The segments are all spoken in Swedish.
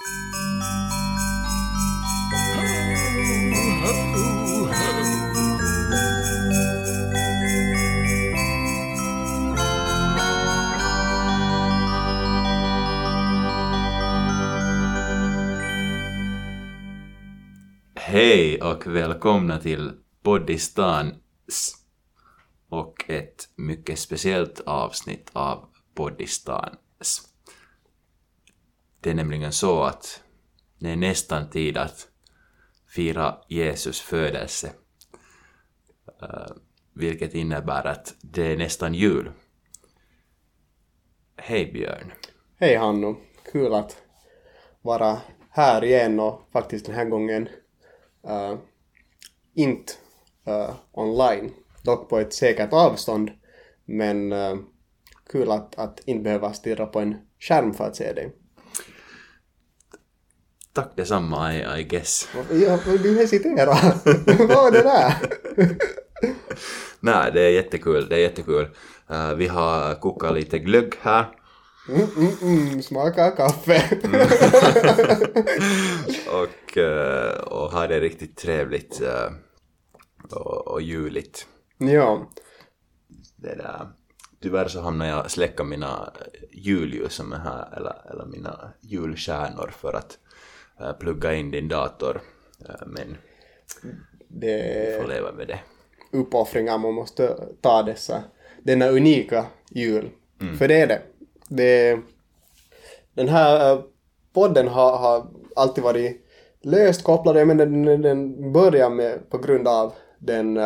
Hej och välkomna till Poddistans och ett mycket speciellt avsnitt av Poddistans. Det är nämligen så att det är nästan tid att fira Jesus födelse. Uh, vilket innebär att det är nästan jul. Hej Björn. Hej Hannu. Kul att vara här igen och faktiskt den här gången uh, inte uh, online. Dock på ett säkert avstånd. Men uh, kul att, att inte behöva stirra på en skärm för att se dig. Tack detsamma, I, I guess. Ja, du hesiterar. Vad var det där? Nej, det är jättekul, det är jättekul. Uh, vi har kokat lite glögg här. Mm, mm, mm, smaka kaffe. och, uh, och har det riktigt trevligt uh, och, och juligt. ja. Det där. Tyvärr så hamnade jag släcka mina julljus som är här, eller, eller mina julstjärnor för att plugga in din dator. Uh, men Det får är leva med det. uppoffringar man måste ta dessa, denna unika jul. För det är det. det den här eh, podden har, har alltid varit löst kopplad, men den, den börjar med på grund av den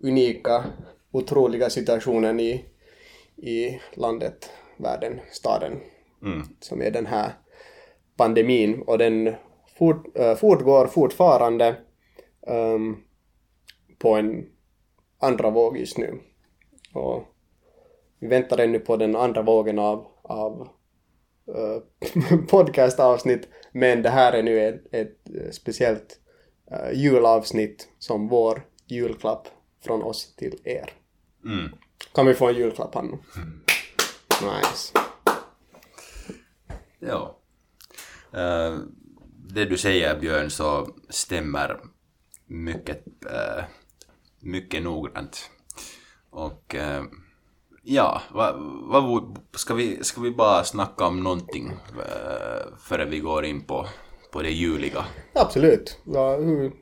unika, otroliga situationen i, i landet, världen, staden, Mm. som är den här pandemin och den fort, äh, fortgår fortfarande ehm, på en andra våg just nu. Och vi väntar ännu på den andra vågen av, av äh, podcastavsnitt men det här är nu ett, ett eh, speciellt äh, julavsnitt som vår julklapp från oss till er. Mm. Kan vi få en julklapp Hanno? Nice. Ja. Eh, det du säger Björn så stämmer mycket, uh, mycket noggrant. Och uh, ja, vad va, ska, vi, ska vi bara snacka om någonting uh, före vi går in på, på det juliga? Absolut. Ja, hur,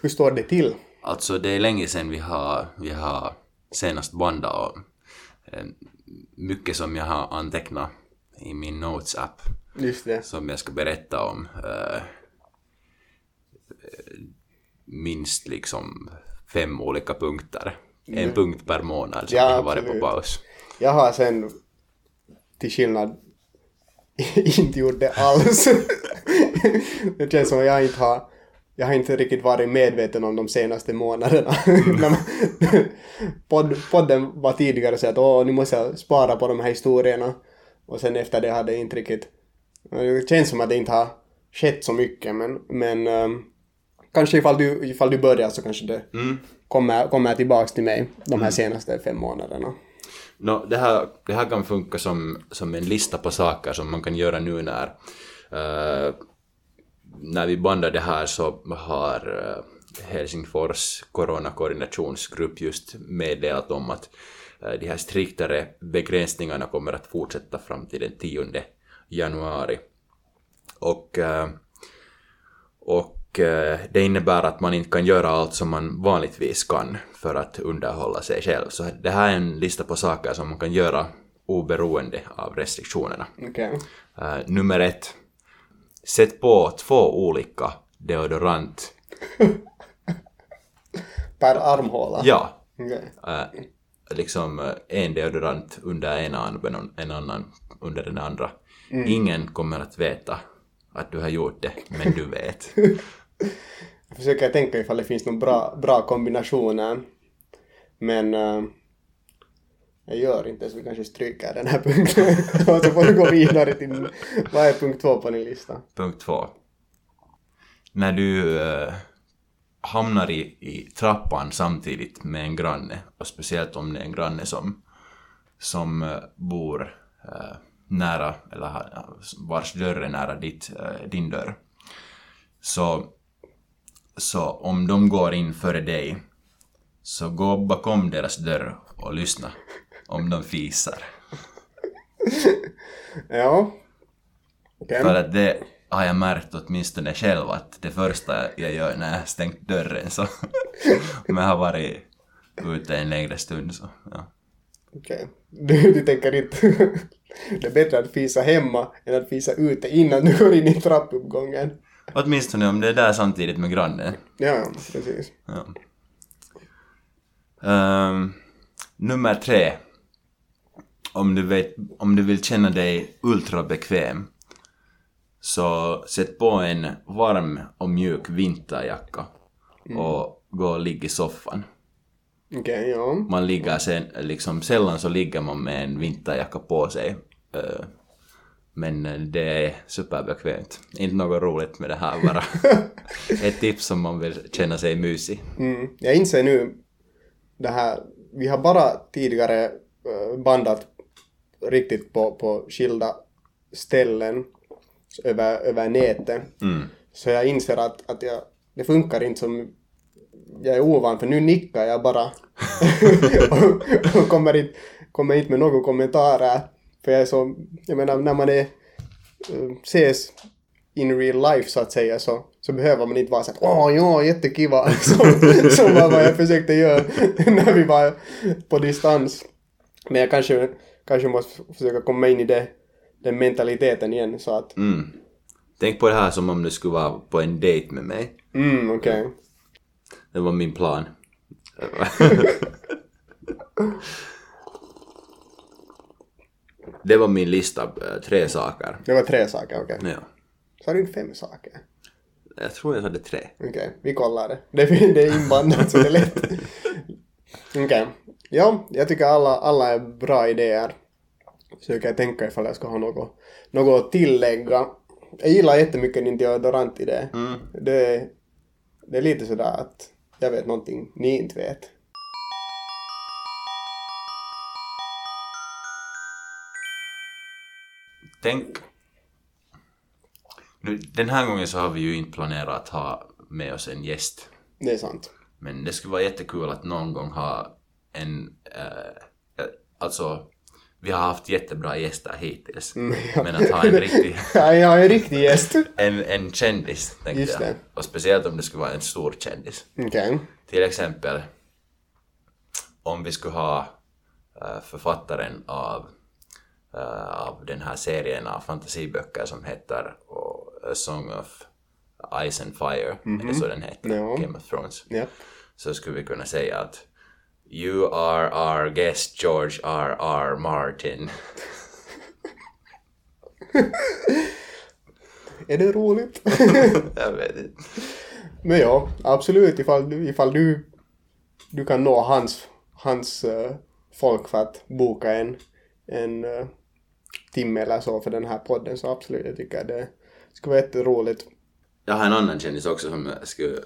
hur står det till? Alltså det är länge sedan vi har, vi har senast bandat och mycket som jag har antecknat i min Notes-app Just det. som jag ska berätta om eh, minst liksom fem olika punkter. En punkt per månad som Ja, vi har varit på absolut. paus. Jag har sen till skillnad inte gjort det alls. det känns som jag inte har jag har inte riktigt varit medveten om de senaste månaderna. Podd, podden var tidigare så att åh, nu måste jag spara på de här historierna. Och sen efter det hade jag inte riktigt... Det känns som att det inte har skett så mycket men, men ehm, kanske ifall du, ifall du börjar så kanske det kommer, kommer tillbaks till mig de här senaste fem månaderna. Nå, det, här, det här kan funka som, som en lista på saker som man kan göra nu när eh, när vi bandar det här så har eh, Helsingfors coronakoordinationsgrupp just meddelat om att eh, de här striktare begränsningarna kommer att fortsätta fram till den 10 januari. Och, eh, och eh, det innebär att man inte kan göra allt som man vanligtvis kan för att underhålla sig själv. Så det här är en lista på saker som man kan göra oberoende av restriktionerna. Okej. Eh, nummer ett. Sätt på två olika deodorant. Per armhåla? Ja, eh, liksom en deodorant under ena armen och en annan under den andra. Ingen kommer att veta att du har gjort det, men du vet. Jag försöker tänka ifall det finns någon bra, bra kombinationer. Men eh, jag gör inte så vi kanske stryker den här punkten. och så får du gå vidare till vad är punkt två på din lista? Punkt två. När du eh, hamnar i, i trappan samtidigt med en granne, och speciellt om det är en granne som, som eh, bor nära, eller vars dörr är nära ditt, eh, din dörr. Så, så om de går in före dig, så gå bakom deras dörr och lyssna om de fisar. Ja. Okej. För att det har jag märkt åtminstone själv att det första jag gör när jag stängt dörren så om jag har varit ute en längre stund så ja. Okej. Du, du tänker inte... det är bättre att fisa hemma än att fisa ute innan du går in i trappuppgången. Åtminstone om det är där samtidigt med grannen. Ja, precis. Ja. Ehm, nummer tre. Om du, vet, om du vill känna dig ultra bekväm så sätt på en varm och mjuk vinterjacka och gå och ligga i soffan. Okej, ja. Man ligger sen, liksom sällan så ligger man med en vinterjacka på sig. Men det är superbekvämt. Inte något roligt med det här bara. Ett tips om man vill känna sig mysig. Mm. Jag inser nu det här, vi har bara tidigare bandat riktigt på, på skilda ställen över, över nätet. Mm. Så jag inser att, att jag, det funkar inte som jag är ovan för nu nickar jag bara och, och kommer, inte, kommer inte med några kommentarer. För jag är så, jag menar när man är, eh, ses in real life så att säga så, så behöver man inte vara så att åh ja jättekiva som, som var vad jag försökte göra när vi var på distans. Men jag kanske, kanske måste försöka komma in i det, den mentaliteten igen så att Mm. Tänk på det här som om du skulle vara på en dejt med mig. mm okej. Det var min plan. Det var min lista, eh, tre saker. Det var tre saker, okej. Ja. Sa du inte fem saker? Jag tror jag hade tre. Okej, vi kollar det. Det är, inbandat så det är lätt. Okej. Ja, jag tycker alla, alla är bra idéer. Försöker tänka ifall jag ska ha något, något att tillägga. Jag gillar jättemycket din deodorant-idé. Mm. Det, det är lite sådär att jag vet någonting ni inte vet. Tänk... Nu, den här gången så har vi ju inte planerat att ha med oss en gäst. Det är sant. Men det skulle vara jättekul att någon gång ha en... Eh, alltså, vi har haft jättebra gäster hittills. Men att ha en riktig... ja, jag en riktig gäst. En, en kändis, tänkte Just jag. det. Och speciellt om det skulle vara en stor kändis. Okej. Till exempel om vi skulle ha eh, författaren av, eh, av den här serien av fantasiböcker som heter A Song of Ice and Fire, är det så den heter? Ja. Game of Thrones. Ja. Så skulle vi kunna säga att You are our guest George R. R. Martin. Är det roligt? jag vet inte. Men ja, absolut ifall, du- ifall du, du kan nå hans, hans eh, folk för att boka en, en eh, timme eller så för den här podden så absolut, jag tycker det skulle vara jätteroligt. Jag har en annan kändis också som jag skulle eh,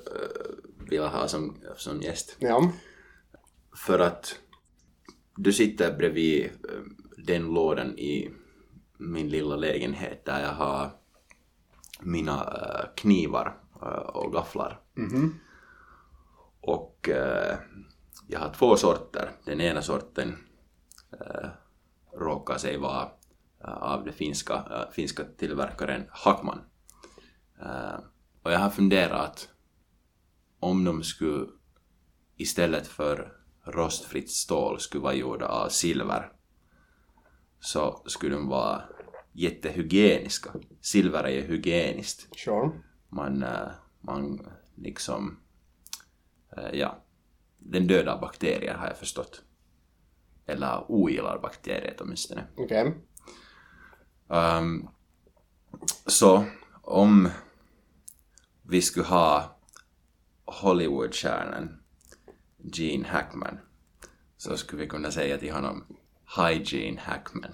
vilja ha som, som gäst. Ja, För att du sitter bredvid eh, den lådan i min lilla lägenhet där jag har mina eh, knivar eh, och gafflar. Och eh, jag har två sorter. Den ena sorten råkar sig vara av den finska, finska tillverkaren Hackman. Och jag har funderat om de skulle istället för rostfritt stål skulle vara gjorda av silver så skulle de vara jättehygieniska. Silver är ju hygieniskt. sure. Man, eh, man liksom, eh, ja, den dödar bakterier har jag förstått. Eller ogillar bakterier åtminstone. Okej. Um, så om vi skulle ha Hollywoodstjärnan Gene Hackman så skulle vi kunna säga till honom Hi Gene Hackman.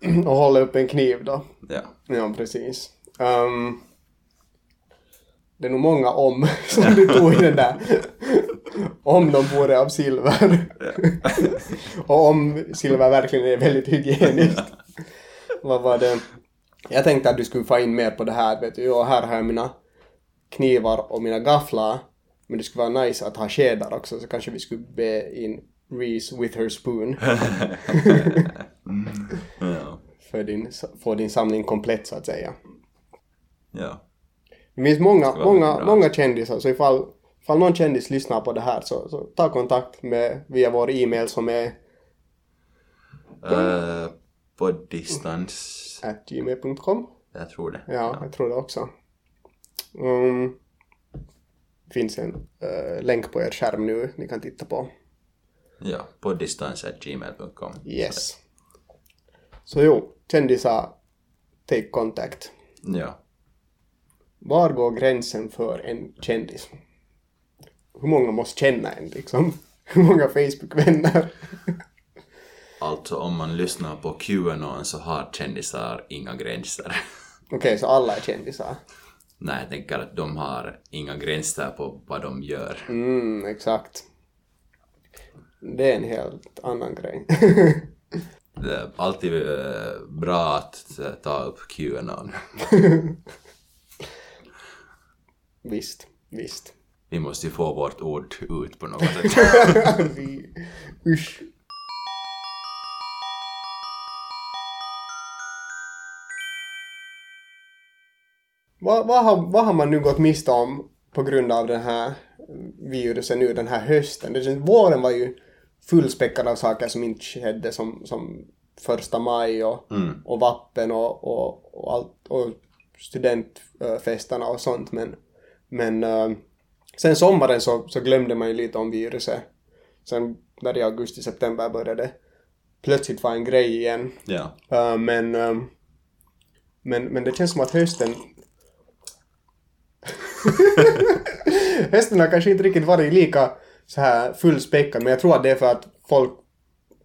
Och hålla upp en kniv då. ja. Ja, precis. Ehm, det är nog många om som du tog i den där. om de vore av silver. och om silver verkligen är väldigt hygieniskt. Vad var det? Jag tänkte att du skulle få in mer på det här, vet du. Och här har jag mina knivar och mina gafflar. Men det skulle vara nice att ha skedar också, så kanske vi skulle be in Reese with her spoon. ja. för din, få din samling komplett så att säga. ja. Det finns många, vara många, många kändisar, så ifall, ifall någon kändis lyssnar på det här så, så ta kontakt med via vår e-mail som är Eh, på distans. at gmail.com. Jag tror det. Ja, jag tror det också. Um, det finns en eh, länk på er skärm nu ni kan titta på. Ja, på distans.gmail.com. Yes. Så jo, kändisar, take contact. Ja. Var går gränsen för en kändis? Hur många måste känna en liksom? Hur många Facebook-vänner? Alltså om man lyssnar på Qanon så har kändisar inga gränser. Okej, så alla är kändisar? Nej, jag tänker att de har inga gränser på vad de gör. Mm, exakt. Det är en helt annan grej. Det är alltid eh, bra att eh, ta upp Qanon. visst, visst. Vi måste ju få vårt ord ut på något sätt. Vi, usch. Vad, vad, har, vad har man nu gått miste om på grund av den här virusen nu den här hösten? Det känns, våren var ju fullspäckad av saker som inte skedde som, som första maj och, och vappen och, och, och, allt, och studentfesterna och sånt men, men eh, sen sommaren så, så glömde man ju lite om viruset. Sen där i augusti-september började plötsligt vara en grej igen. Uh, men, um, men, men det känns som att hösten... har kanske inte riktigt varit lika så här fullspäckad, men jag tror att det är för att folk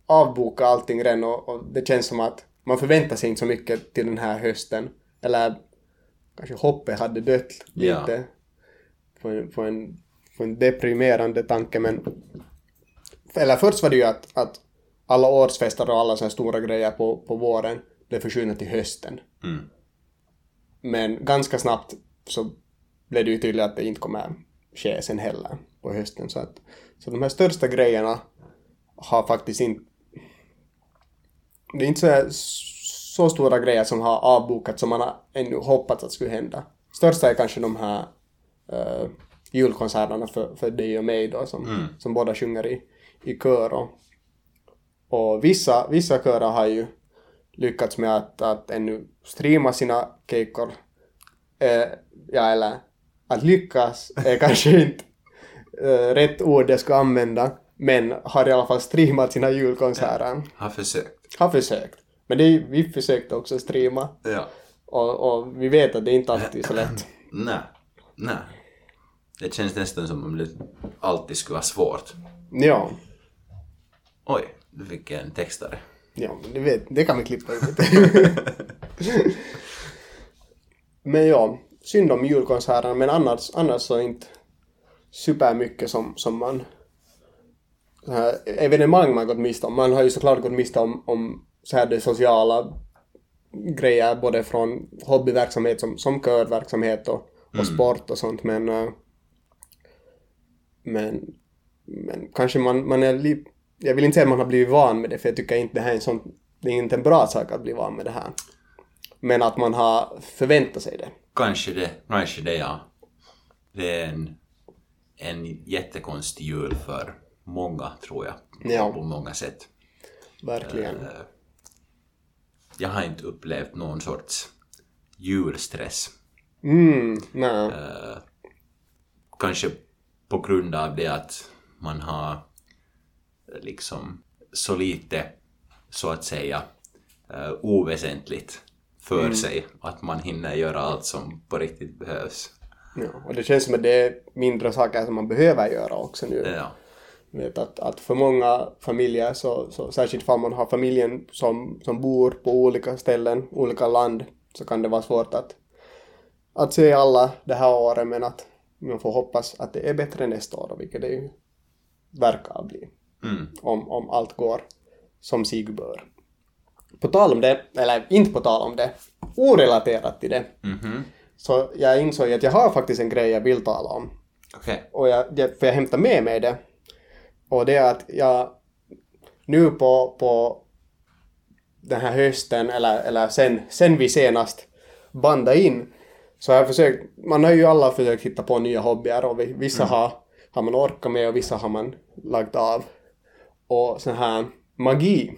avbokar allting redan och, och det känns som att man förväntar sig inte så mycket till den här hösten. Eller kanske hoppet hade dött Ja. lite. På en, på, en, på en deprimerande tanke, men... Eller först var det ju att, att alla årsfester och alla så här stora grejer på, på våren blev försvunna till hösten. Mm. Men ganska snabbt så blev det ju tydligt att det inte kommer ske sen heller på hösten. Så, att, så de här största grejerna har faktiskt inte... Det är inte så, så stora grejer som har avbokats som man har ännu hoppats att skulle hända. Största är kanske de här uh, julkonserterna för, för dig och mig då som, som båda sjunger i, i kör. Och, och vissa, vissa körer har ju lyckats med att, att ännu streama sina keikkor. Eh, ja, eller att lyckas är kanske inte eh, rätt ord jag ska använda. Men har i alla fall streamat sina julkonserter. Har försökt. Har försökt. Men det vi försökte också streama. Ja. Och, och vi vet att det inte alltid är så lätt. Nej. Nej. Det känns nästan som om det alltid skulle vara svårt. Ja. Oj, du fick en textare. Ja, men det, vet, det kan vi klippa ut. men ja, synd om julkonserterna, men annars, annars så inte supermycket som, som man... Så här, evenemang man gått miste om. Man har ju såklart gått miste om, om så här det sociala grejer, både från hobbyverksamhet som, som körverksamhet och, och sport och sånt, men... eh, Men, men kanske man, man är li, Jag vill inte säga att man har blivit van med det, för jag tycker inte det här är en sån... Det är inte en bra sak att bli van med det här. Men att man har förväntat sig det. Kanske det, kanske det ja. Det är en, en jättekonstig jul för många tror jag. Ja. På många sätt. Verkligen. Eh, Jag har inte upplevt någon sorts julstress. Mm, nej. Eh, Kanske på grund av det att man har liksom så lite, så att säga, eh, oväsentligt för sig att man hinner göra allt som på riktigt behövs. Ja, och det känns som att det är mindre saker som man behöver göra också nu. Ja. Vet att, att för många familjer, så, så, särskilt om man har familjen som, som bor på olika ställen, olika land, så kan det vara svårt att, att se alla det här året, men att man får hoppas att det är bättre nästa år, vilket det ju verkar bli. Mm. Om, om allt går som sig bör. På tal om det, eller inte på tal om det, orelaterat till det, Mhm. så jag insåg att jag har faktiskt en grej jag vill tala om. Okej. Och jag, för jag hämtar med mig det. Och det är att jag nu på, på den här hösten, eller, eller sen, sen vi senast bandade in, så har jag försökt, man har ju alla försökt hitta på nya hobbyer och vi- vissa har, har man orkat med och vissa har man lagt av. Och sån här magi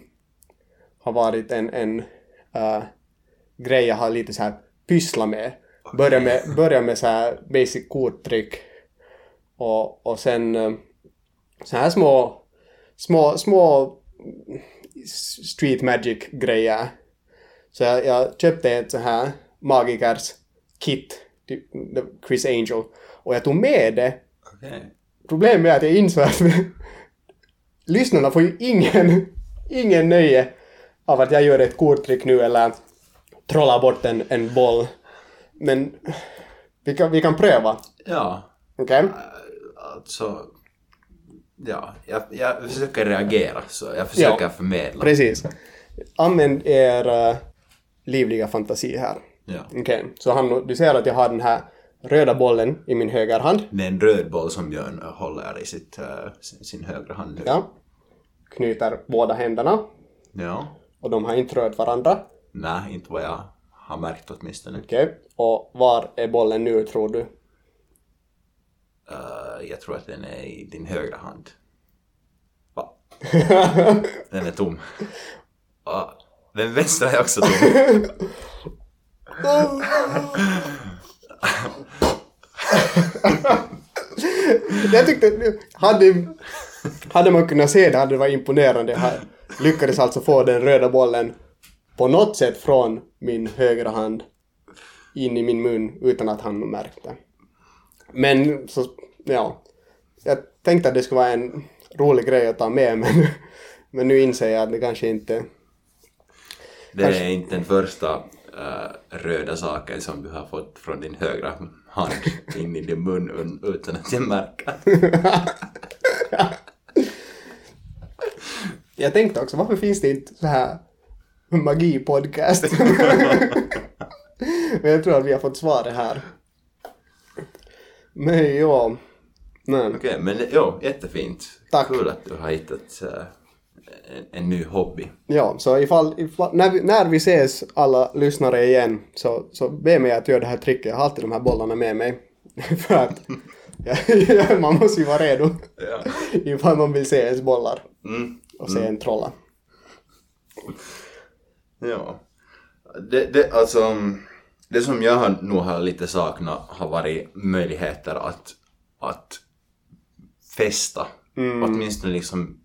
har varit en, en äh, grej jag har lite så här pysslat med. Börja med, börja med så här basic korttryck och, och sen eh, så här små, små, små street magic grejer. Så jag, jag köpte ett så här magikers kit, typ Chris Angel, och jag tog med det. Okej. Problemet är att jag insåg att lyssnarna får ju ingen, ingen nöje av att jag gör ett korttryck nu eller trollar bort en, en boll. Men vi kan, vi kan pröva, Ja, okej? alltså... Ja, jag, jag försöker reagera, så jag försöker Ja. förmedla. Precis. Använd er eh, livliga fantasi här. Ja. Okej, så han, du ser att jag har den här röda bollen i min höger hand. Det är en röd boll som Björn håller i sitt, eh, sin, sin högra hand nu. Ja. Knyter båda händerna. Ja. Och de har inte rört varandra. Nej, inte vad jag har märkt åtminstone. Okej. Och var är bollen nu tror du? Eh, jag tror att den är i din högra hand. Va? Den är tom. Ja, den vänstra är också tom. jag tyckte, hade, hade man kunnat se det hade det varit imponerande. Lyckades alltså få den röda bollen på något sätt från min högra hand in i min mun utan att han märkte. Men så, ja. Jag tänkte att det skulle vara en rolig grej att ta med men, men nu inser jag att det kanske inte... Det är inte den första eh, röda saken som du har fått från din högra hand in i din mun un- utan att jag märker. Jag tänkte också, varför finns det inte så här magi-podcast? men jag tror att vi har fått svaret här. Men ja. Men, Okej, men jo, jättefint. Tack. Kul att du har hittat eh, en, en ny hobby. ja, så ifall, ifall när, vi, när vi ses alla lyssnare igen så, så be mig att göra det här tricket. Jag har alltid de här bollarna med mig. För att ja, man måste ju vara redo Ja. ifall man vill se ens bollar Mm. Och se en trolla. Ja. Det, det, alltså, det som jag har, nog har lite saknat har varit möjligheter att, att festa. Åtminstone liksom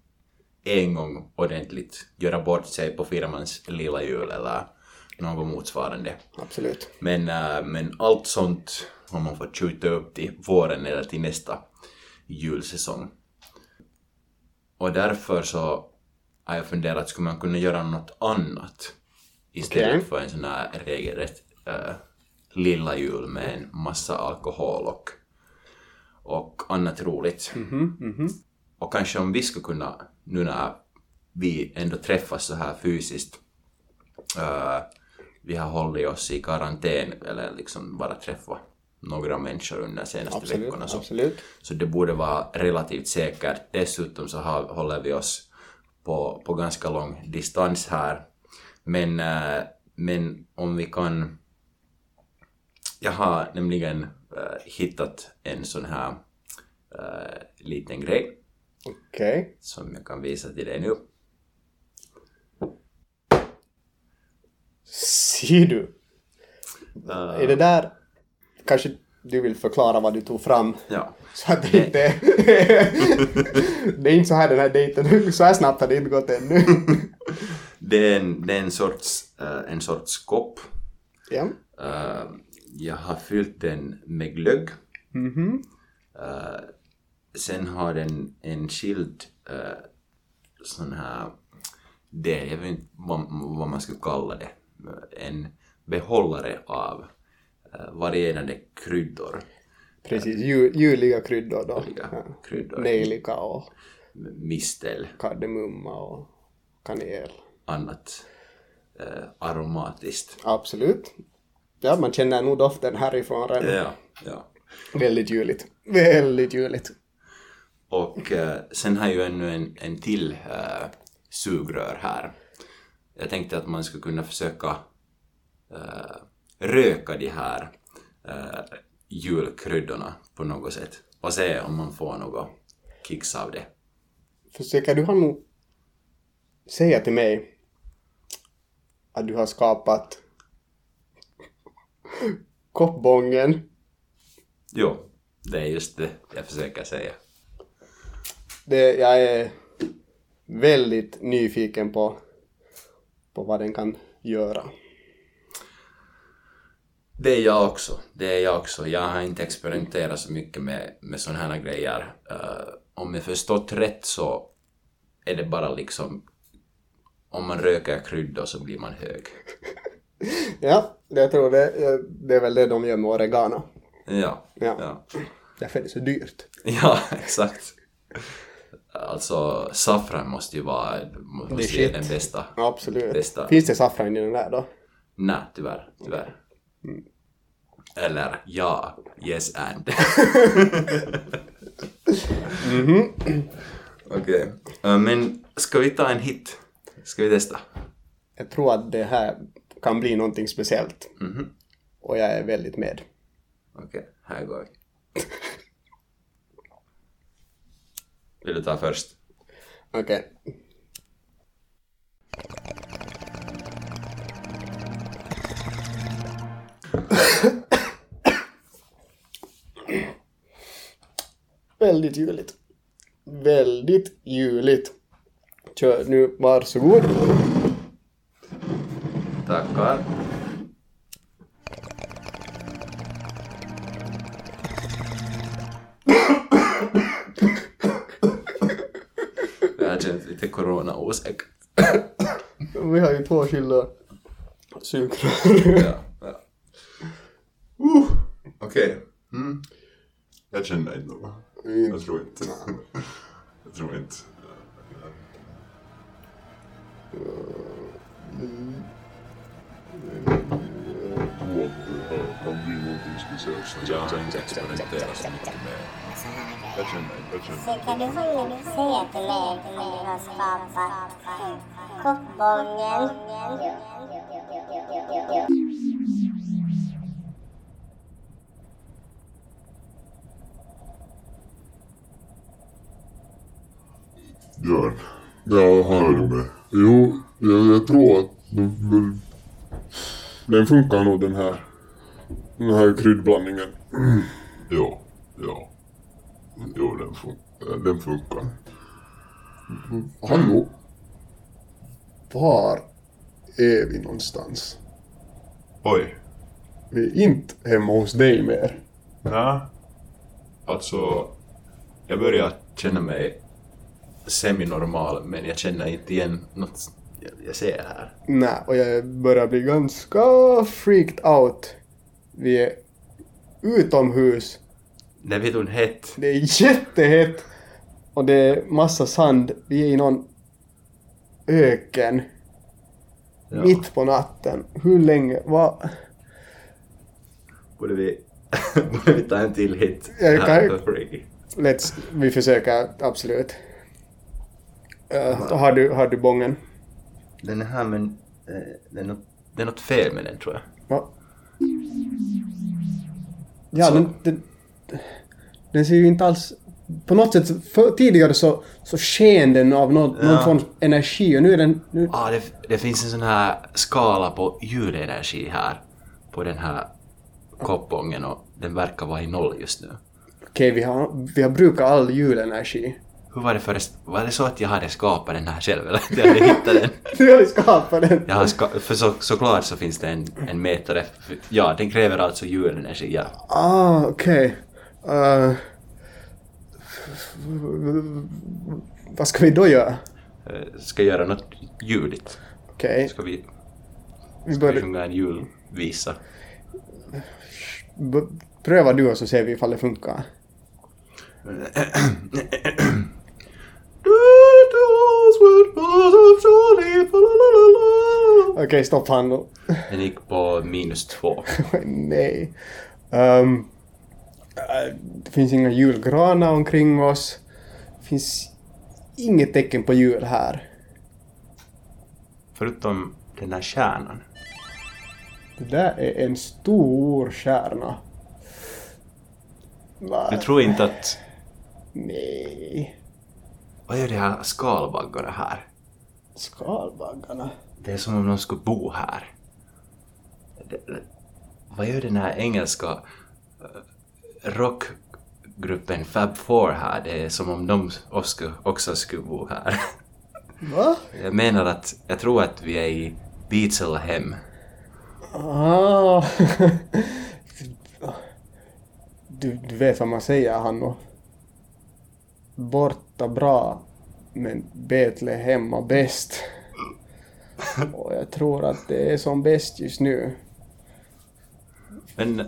en gång ordentligt göra bort sig på firmans lilla jul eller något motsvarande. Absolut. Men, äh, men allt sånt har man fått skjuta upp till våren eller till nästa julsäsong. Och därför så har jag funderat, skulle man kunna göra något annat istället Okej. för en sån här regelrätt äh, lilla jul med en massa alkohol och, och annat roligt. Och kanske om vi skulle kunna, nu när vi ändå träffas så här fysiskt, äh, vi har hållit oss i karantän eller liksom bara träffat några människor under de senaste Absolut. veckorna. Så, Absolut. så det borde vara relativt säkert. Dessutom så har, håller vi oss på, på ganska lång distans här. Men, äh, men om vi kan... Jag har nämligen äh, hittat en sån här äh, liten grej Okej. som jag kan visa till dig nu. Ser du? Äh, Är det där... Kanske du vill förklara vad du tog fram? ja. Så att det inte... det är inte så här den här dejten... Så här snabbt har det inte gått ännu. Det är en, det är en sorts, äh, en sorts kopp. ja. Äh, jag har fyllt den med glögg. Mhm. Eh, sen har den en skild uh, sån här del, jag vet inte vad, vad man skulle kalla det, en behållare av uh, varierande kryddor. Precis. Ju, juliga kryddor då. Juliga Ja. kryddor. Nejlika och mistel, kardemumma och kanel. annat eh, aromatiskt. Absolut. Ja, man känner nog doften härifrån redan. Ja, ja. Väldigt juligt. Väldigt juligt. Och eh, sen har jag ju ännu en, en till eh, sugrör här. Jag tänkte att man skulle kunna försöka eh, röka de här eh, julkryddorna på något sätt och se om man får något kicks av det. Försöker du ha nog säga till mig att du har skapat koppbången? Jo, det är just det jag försöker säga. Det, jag är väldigt nyfiken på, på vad den kan göra. Det är jag också. Det är jag också. Jag har inte experimenterat så mycket med, med sådana här grejer. Eh, om jag förstått rätt så är det bara liksom om man röker kryddor så blir man hög. Ja, det jag tror det, det är väl det de gör med oregano. Ja. Ja. Ja, Därför är det så dyrt. ja exakt. Alltså saffran måste ju vara måste Det den bästa. Absolut. Bästa. Finns det saffran i den där då? Nej, tyvärr. Tyvärr. Eller ja, yes and. Okej. Eh, men ska vi ta en hit? Ska vi testa? Jag tror att det här kan bli någonting speciellt. Mhm. Och jag är väldigt med. Okej, här går vi. Vill du ta först? Okej. Väldigt juligt. Väldigt juligt. Kör nu, varsågod. Tackar. Det här känns lite corona-osäkert. Vi har ju två skilda sugrör. Ja, Okej. Mm. Jag känner inte något. Jag tror inte. Jag tror inte. Jag att någonting speciellt. Har inte experimenterat så mycket med Jag känner. Jag känner kan du säga till mig om du har skapat koppbången? Björn. Ja, hör du mig? Jo, jag, jag tror att den, den funkar nog den här. Den här kryddblandningen. Ja, ja. Jo, den, fun- den funkar. Hallå? Var är vi någonstans? Oj. Vi är inte hemma hos dig mer. Nej. Alltså, jag börjar känna mig semi-normal men jag känner inte igen något jag, ser här. Nej, och jag börjar bli ganska freaked out. Vi är utomhus. Det är vitun hett. Det är jättehett. Och det är massa sand. Vi är i någon öken. Ja. Mitt på natten. Hur länge? Vad? Borde vi, borde vi ta en till hit? Jag kan-. Let's, vi försöker absolut. Uh, har, du, har du bången? Den är här men eh, det, är något, det är något fel med den tror jag. Ja, Så. den, den, den ser ju inte alls... På något sätt, för, tidigare så, så sken den av någon, någon Ja. form av energi och nu är den... Nu, Ah, det, det finns en sån här skala på ljudenergi här på den här koppången och den verkar vara i noll just nu. Okej, vi, har, vi har brukat all julenergi. Hur var det förrest? Var det så att jag hade skapat den här själv eller att jag hade hittat den? Du har skapat den. Jag har ska, för så, såklart så finns det en, en mätare. Ja, den kräver alltså julenergi, ja. Ah, okej. Eh, vad ska vi då göra? Eh, Ska göra något ljudligt. Okej, Ska vi, vi ska vi sjunga en julvisa? Pröva du och så ser vi ifall det funkar. Okej, stopp han nu. Den gick på minus två. Nej. Äh, det finns inga julgranar omkring oss. Det finns inget tecken på jul här. Förutom den här kärnan. Det där är en stor. Va? Du tror inte att... Nej. Vad gör de här skalbaggarna här? Skalbaggarna. Det är som om de skulle bo här. Det, det, vad gör den här engelska eh, rockgruppen Fab Four här? Det är som om de också, också skulle bo här. Va? Jag menar att jag tror att vi är i Beatles-hem. Ah. Du, du vet vad man säger, Hanno. Borta bra, men Betlehem bäst. Och jag tror att det är som bäst just nu. Men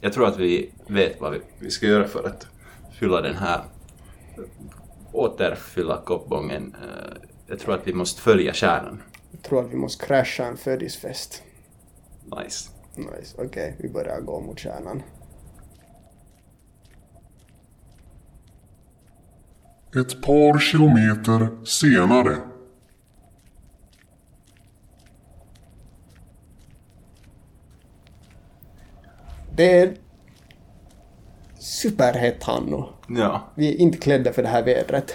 jag tror att vi vet vad vi, vi ska göra för att fylla den här återfylla koppbången. Eh, Jag tror att vi måste följa kärnan. Jag tror att vi måste crasha en födelsedagsfest. Nice. Nice, okej, vi börjar gå mot kärnan. Ett par kilometer senare. Det är superhett, Hanno. Ja, Vi är inte klädda för det här vädret.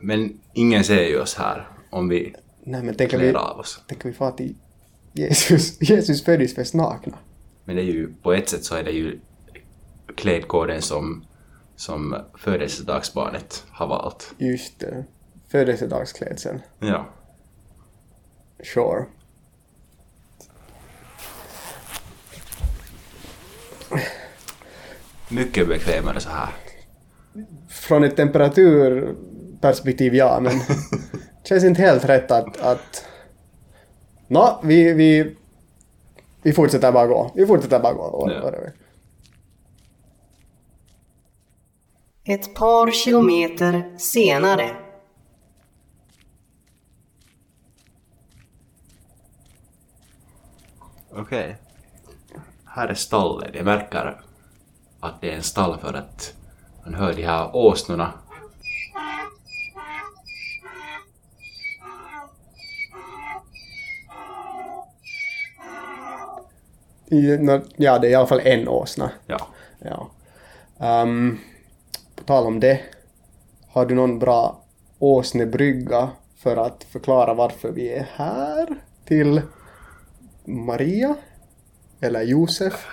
men ingen ser ju oss här om vi Nej, men tänk om klär vi, av oss. tänk om vi far till Jesus, Jesus födelsedagsfest nakna. Men det är ju, på ett sätt så är det ju klädkoden som, som födelsedagsbarnet har valt. Just det. Födelsedagsklädseln. Ja. Sure. Mycket bekvämare så här. Från ett temperaturperspektiv, ja, men känns inte helt rätt att... att... Nå, vi, vi, vi fortsätter bara gå. Vi fortsätter bara gå. Ja. Ett par kilometer senare. Okej. Här är stallet. Jag märker att det är en stall för att man hör de här åsnorna. Ja, det är i alla fall en åsna. Ja. Ja. Ehm, på tal om det. Har du någon bra åsnebrygga för att förklara varför vi är här? Till Maria? Eller Josef?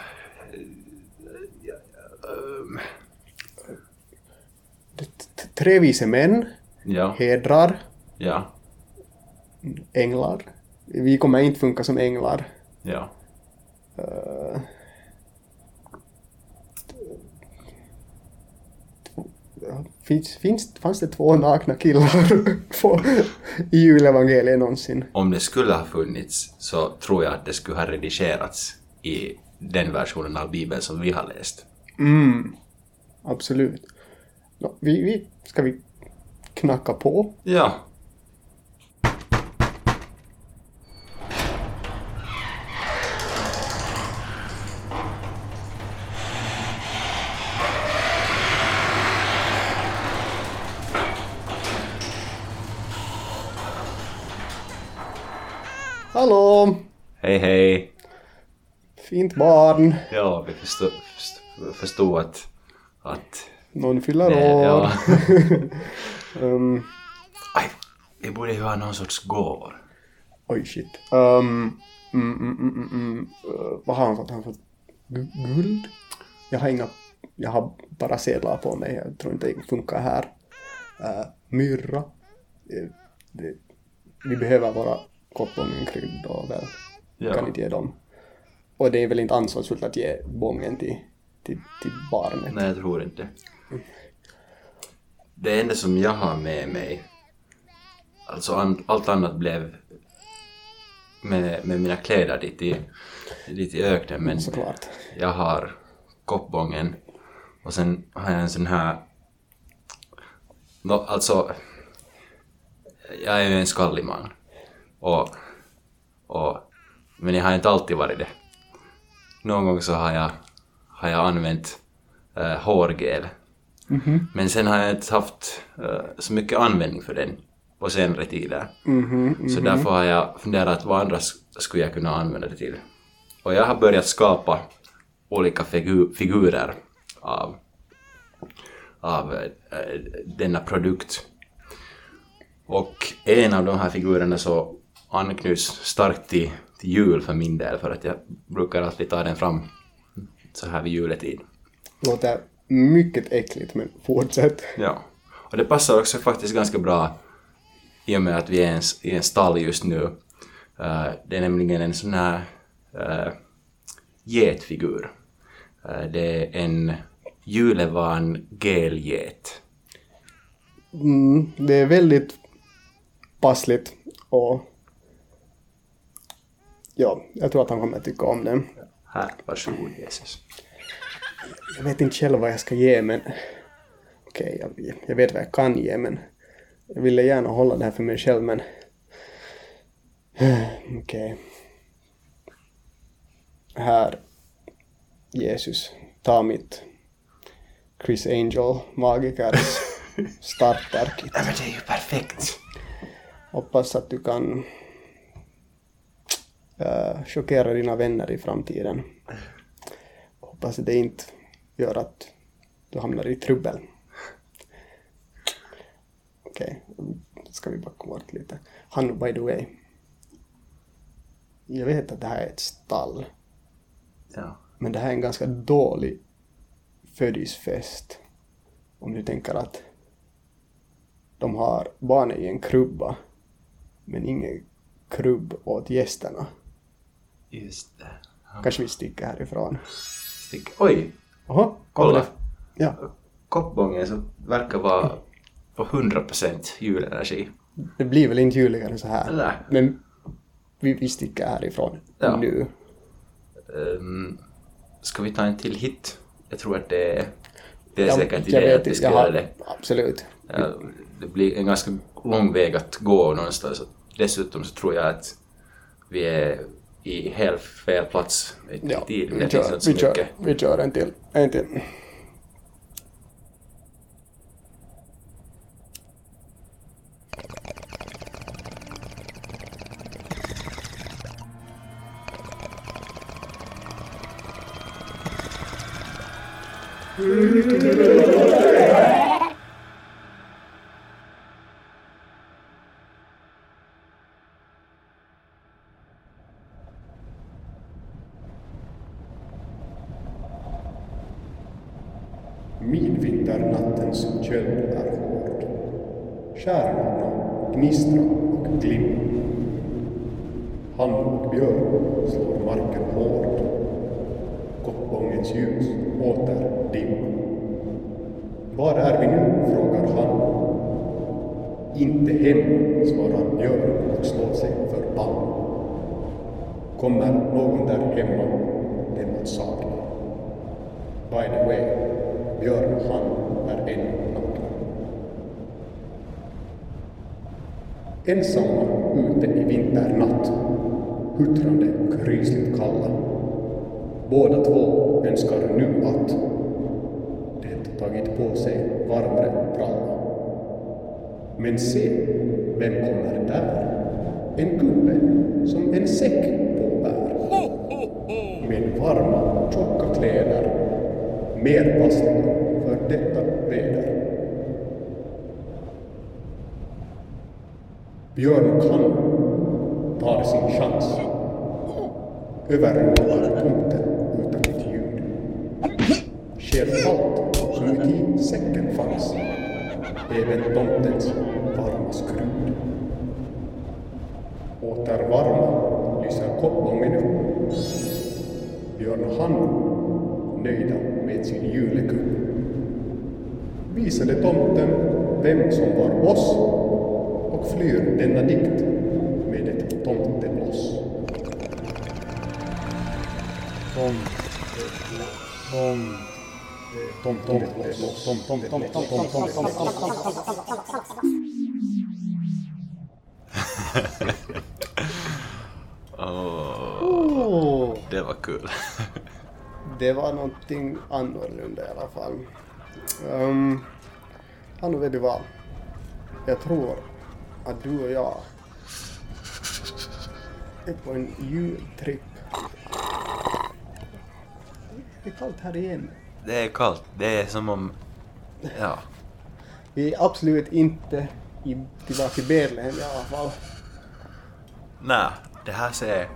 Tre vise män, Ja. hedrar, Ja. änglar. Vi kommer inte funka som änglar. Ja. Finns, finns, fanns det två nakna killar på, i julevangeliet någonsin? Om det skulle ha funnits så tror jag att det skulle ha redigerats i den versionen av Bibeln som vi har läst. Mm, absolut. Nå, vi, vi, ska vi knacka på? Ja. Hallå! Hej hej. Fint barn. Ja, vi förstod, förstod, att, att Någon fyller det, år. ja. um, Aj, vi borde ju ha någon sorts gåvor. oj, shit. Um, mm, mm, mm, mm, mm. Uh, vad har han fått? Han fått gu- guld? Jag har inga... Jag har bara sedlar på mig. Jag tror inte det funkar här. Uh, myrra. Uh, det, vi behöver våra koppbångenkryddor väl. Ja. Kan inte ge dem. Och det är väl inte ansvarsfullt att ge bången till, till, till barnet. Nej, jag tror inte. Det enda som jag har med mig, alltså allt annat blev med, med mina kläder dit i, dit i öknen, men Såklart. jag har koppbången och sen har jag en sån här Nå, alltså, jag är ju en skallig man. Och, och, men jag har inte alltid varit det. Någon gång så har jag, har jag använt äh, hårgel. Men sen har jag inte haft eh, så mycket användning för den på senare tider. Så därför har jag funderat vad andra sk- skulle jag kunna använda det till. Och jag har börjat skapa olika figu- figurer av, av eh, denna produkt. Och en av de här figurerna så anknyts starkt till, till jul för min del för att jag brukar alltid ta den fram så här vid juletid. Låter mycket äckligt men fortsätt. Ja. Och det passar också faktiskt ganska bra i och med att vi är en, i en stall just nu. Eh, det är nämligen en sån här uh, getfigur. Eh, det är en julevan gelget. Mm, det är väldigt passligt och ja, jag tror att han kommer att tycka om den. Här, varsågod Jesus. Jag vet inte själv vad jag ska ge men okej, jag, jag vet vad jag kan ge men jag ville gärna hålla det här för mig själv men okej. Här, Jesus, ta mitt Chris Angel Magikers starterkit. Nej men det är ju perfekt! Hoppas att du kan äh, chockera dina vänner i framtiden. Hoppas det inte gör att du hamnar i trubbel. Okej, ska vi backa bort lite. Han, by the way. Jag vet att det här är ett stall, Ja. men det här är en ganska dålig födisfest. Om du tänker att de har barnen i en krubba, men ingen krubb åt gästerna. Just det. Kanske vi sticker härifrån. Stick. Oj! Oho, Kolla! det? Ja, Koppbången så verkar vara på 100% julenergi. det blir väl inte juligare så här. Nej. Men vi, vi sticker härifrån Ja. nu. Um, ska vi ta en till hit? Jag tror att det är, det är Ja, säkert idé att vi ska göra det. Absolut. Ja, det blir en ganska lång väg att gå någonstans. Dessutom så tror jag att vi är i helt fel plats i Ja, tid. vi Det finns kör, inte så vi, kör, vi kör en till. En till. Midvinternattens köld är hård. Stjärnorna gnistrar och glimmar. Han och björn slår marken hård. Koppångens ljus åter dimma. Var är vi nu? frågar han. Inte hem, svarar björn och slår sig för pannan. Kommer någon där hemma den att sakna? By the way, Björn han är en naken. Ensamma ute i vinternatt, huttrande och rysligt kalla. Båda två önskar nu att det tagit på sig varmare bralla. Men se, vem kommer där? En gubbe som en säck påbär. Med varma, tjocka kläder mer passliga för detta väder. Björn han tar sin chans. Överrumplar tomten utan ett ljud. Sker allt som i säcken fanns. Även tomtens varma skrud. Åter varma lyser koppången upp. Björn och han nöjda med sin julekupp. Visade tomten vem som var oss och flyr denna dikt med ett tomtebloss. Tom. Det var kul. det var någonting annorlunda i alla fall. Um, Hannu, vet du vad? Jag tror att du och jag är på en jultripp. Det är kallt här igen. Det är kallt. Det är som om... Ja. Vi är absolut inte i, tillbaka i Betlehem i alla fall. Nej, det här ser...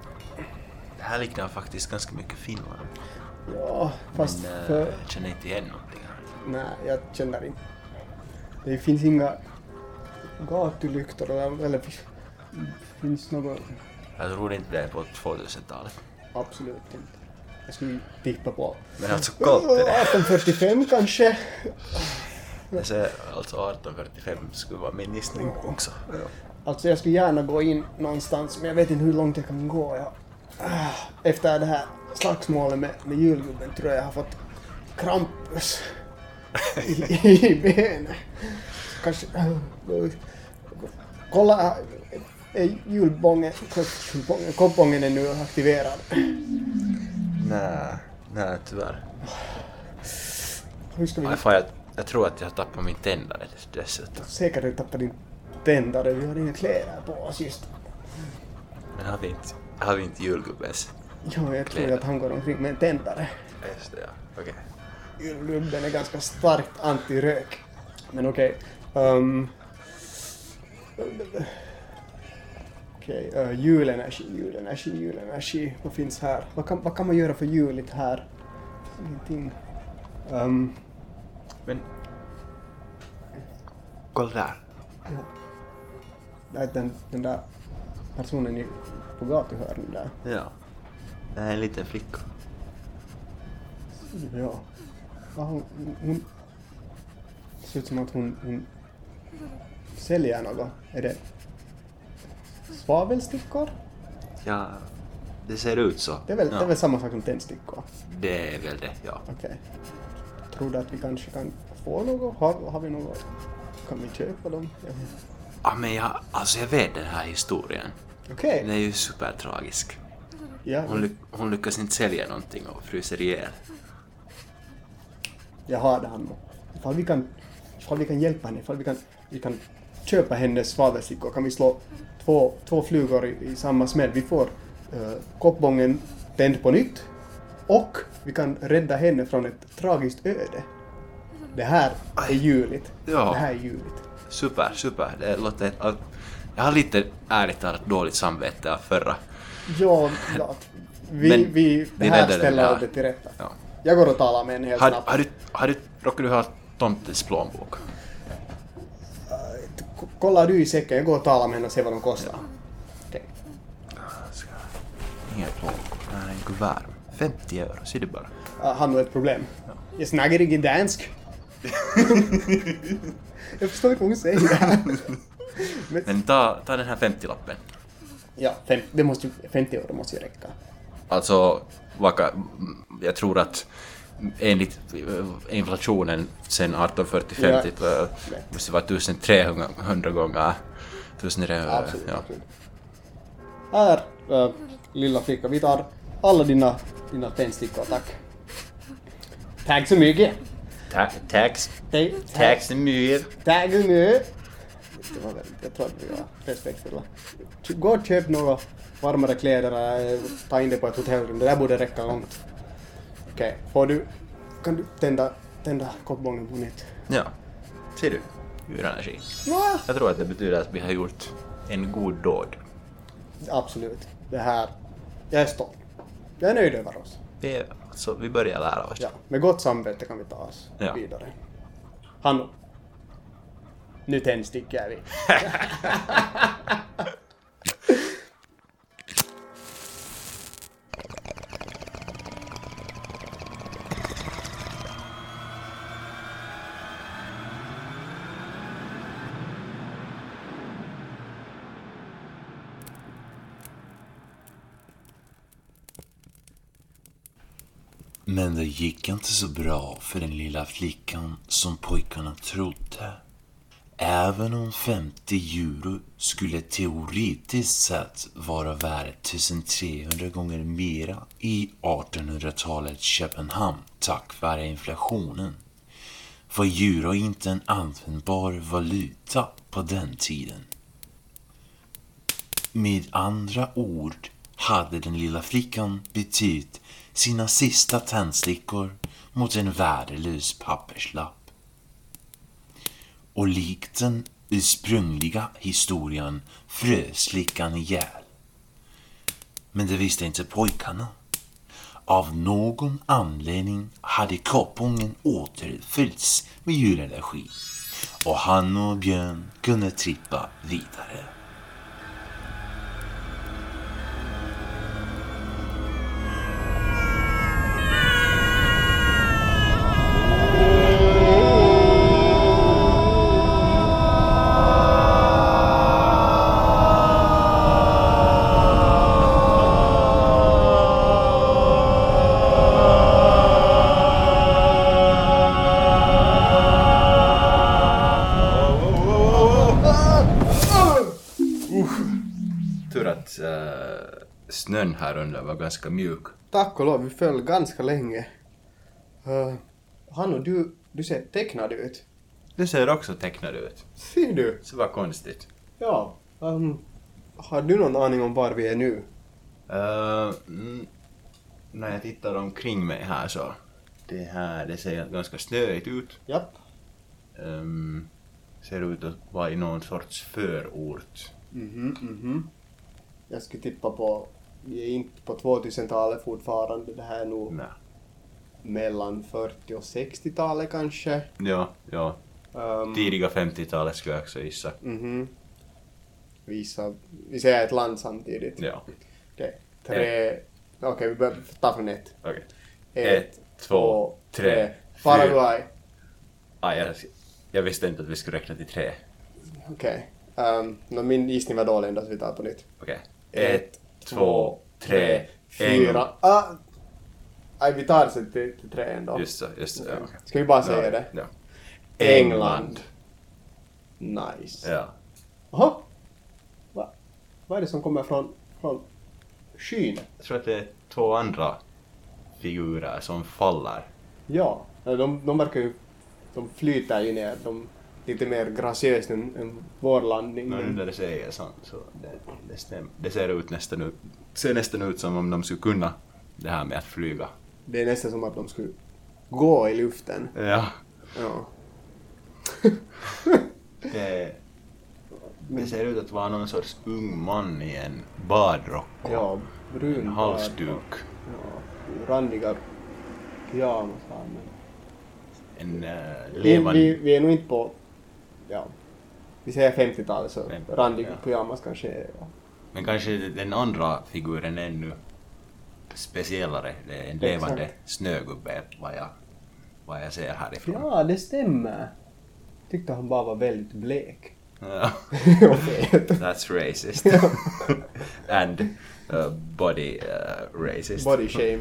Här liknar faktiskt ganska mycket Finland. Ja, fast Men eh, för... jag känner inte igen någonting här. Nej, jag känner inte. Det finns inga gatulyktor eller, eller fi- finns något... Jag tror inte det är på 2000-talet. Absolut inte. Jag skulle tippa på... Men alltså kallt är det. 1845 kanske? Säger alltså 1845 skulle vara min gissning också. Alltså jag skulle gärna gå in någonstans men jag vet inte hur långt jag kan gå. Jag, efter det här slagsmålet med, med julgubben tror jag jag har fått krampus i, i benet. Kanske... Kolla, är julbången, julbången, koppbången är nu aktiverad. Nej, nej tyvärr. Hur ska vi... Fan, jag, jag tror att jag har tappat min tändare dessutom. Säkert du tappade din tändare, vi har inga kläder på oss just. Men har vi inte, har vi inte julgubbens? Ja, jag tror att han går omkring med en tändare. Just det, ja. Okej. Julgubben är ganska starkt anti-rök. Men okej. ehm, Okej, eh, julenergi, julenergi, julenergi. Vad finns här? Vad kan, vad kan man göra för juligt här? Ingenting. Um, Men... Kolla där. nej, den, den där personen i, på gatuhörnet där. Ja. Det är en liten flicka. Ja. ja hon, hon... Det ser ut som att hon, hon säljer något. Är det svavelstickor? Ja, det ser ut så. Det är väl, ja. det är väl samma sak som tändstickor? Det är väl det, ja. Okej. Tror du att vi kanske kan få något? Har, har vi något? Kan vi köpa dem? Ja, men jag, alltså jag vet den här historien. Okej. Den är ju supertragisk. Hon, lyck, hon lyckas inte sälja någonting och fryser ihjäl. jag har Hanno. Ifall vi kan, ifall vi kan hjälpa henne, ifall vi kan, vi kan köpa hennes svavelstickor kan vi slå två, två flugor i, i samma smäll. Vi får uh, koppbången tänd på nytt och vi kan rädda henne från ett tragiskt öde. Det här är juligt. Ja. Det här är juligt. Super, super. Det låter... Jag har lite ärligt talat dåligt samvete av förra. Ja, ja. Vi, Men vi, det här ställer det till rätta. Ja. Jag går och talar med henne helt Har, snabbt. har, du, har du... Råkar du ha tomtens plånbok? K- Kollar du i säcken, jag går och talar med henne och ser vad de kostar. Okej. Ska... Ingen plånbok. Nej, en kuvert. 50 euro, ser du bara. Uh, har ett problem. Jag snackar inte dansk. jag förstår inte vad hon säger. Men, Men ta, ta den här 50-lappen. ja, fem, det måste, ju- 50 euro måste ju räcka. Alltså, vaka, jag tror att enligt eh, inflationen sen 1845 Ja. typ, eh, måste vara 1300 gånger 1300, Absolut, ja. absolut. Här, äh, lilla flicka, vi tar alla dina, dina tändstickor, tack. Tack så mycket. Ta, tax, Hej, tax är mycket. Tack så mycket. Det var väl, jag tror att vi var respektfulla. Gå och köp några varmare kläder, eller ta in det på ett hotellrum, det där borde räcka långt. Okej, får du, kan du tända, tända koppbången på nytt? Ja, ser du? Djurenergi. Va? Jag tror att det betyder att vi har gjort en god dåd. Absolut. Det här, jag är stolt. Jag är nöjd över oss. Vi, är, alltså, vi börjar lära oss. Ja, med gott samvete kan vi ta oss Ja. vidare. Hanno nu tändstickar vi. Men det gick inte så bra för den lilla flickan som pojkarna trodde. Även om 50 euro skulle teoretiskt sett vara värd 1300 gånger mera i 1800-talets Köpenhamn tack vare inflationen var euro inte en användbar valuta på den tiden. Med andra ord hade den lilla flickan bytt sina sista tändstickor mot en värdelös papperslapp. Och likt den ursprungliga historien frös flickan ihjäl. Men det visste inte pojkarna. Av någon anledning hade koppungen återfyllts med djurenergi. och han och Björn kunde trippa vidare. Under var ganska mjuk. Tack och lov, vi föll ganska länge. Uh, Hanno, du, du ser tecknad ut. Det ser också tecknad ut. Ser du? Så var konstigt. Ja. Um, har du någon aning om var vi är nu? Mm, när jag tittar omkring mig här så det här, det ser ganska snöigt ut. Japp. Um, ser ut att vara i någon sorts förort. Mhm, mhm. Jag skulle tippa på, vi är inte på 2000-talet fortfarande, det här är nog Nej. mellan 40 och 60-talet kanske. Ja, ja. Um, Tidiga 50-talet skulle jag också gissa. Mhm. Visa, vi säger ett land samtidigt. Ja. Okej. Tre, okej vi börjar ta från ett. Okej. Ett, två, tre, Paraguay. Ah, jag, jag visste inte att vi skulle räkna till tre. Okej. Um, no, min gissning var dålig ändå så vi tar på nytt. Okej. Ett, två, tre, fyra. Ah! Nej, vi tar det sen till, till tre ändå. Just så, just så. Ja, okej. Ska vi bara säga ja, det? Ja. England. Nice. Ja. Jaha. Va? Vad är det som kommer från, från skyn? Jag tror att det är två andra figurer som faller. Ja. De, de verkar ju... De flyter ju ner. De lite mer graciöst än, än vår landning. Men nu när det säger sånt så det, det, stäm, det ser ut nästan ut, ser nästan ut som om de skulle kunna det här med att flyga. Det är nästan som att de skulle gå i luften. Ja. Ja. Det, det ser ut att vara någon sorts ung man i en badrock och Ja, brun en halsduk. Ja, randiga pyjamasar. En uh, Vi, levande... vi, vi är nog inte på... Ja. Vi säger 50-talet så Fem- randig ja. pyjamas kanske är... Ja. Men kanske den andra figuren är ännu speciellare. Det är en levande Exakt. snögubbe vad jag, vad jag ser härifrån. ja, det stämmer. Tyckte han bara var väldigt blek. Ja. Och. That's racist. And uh, body uh, racist. Body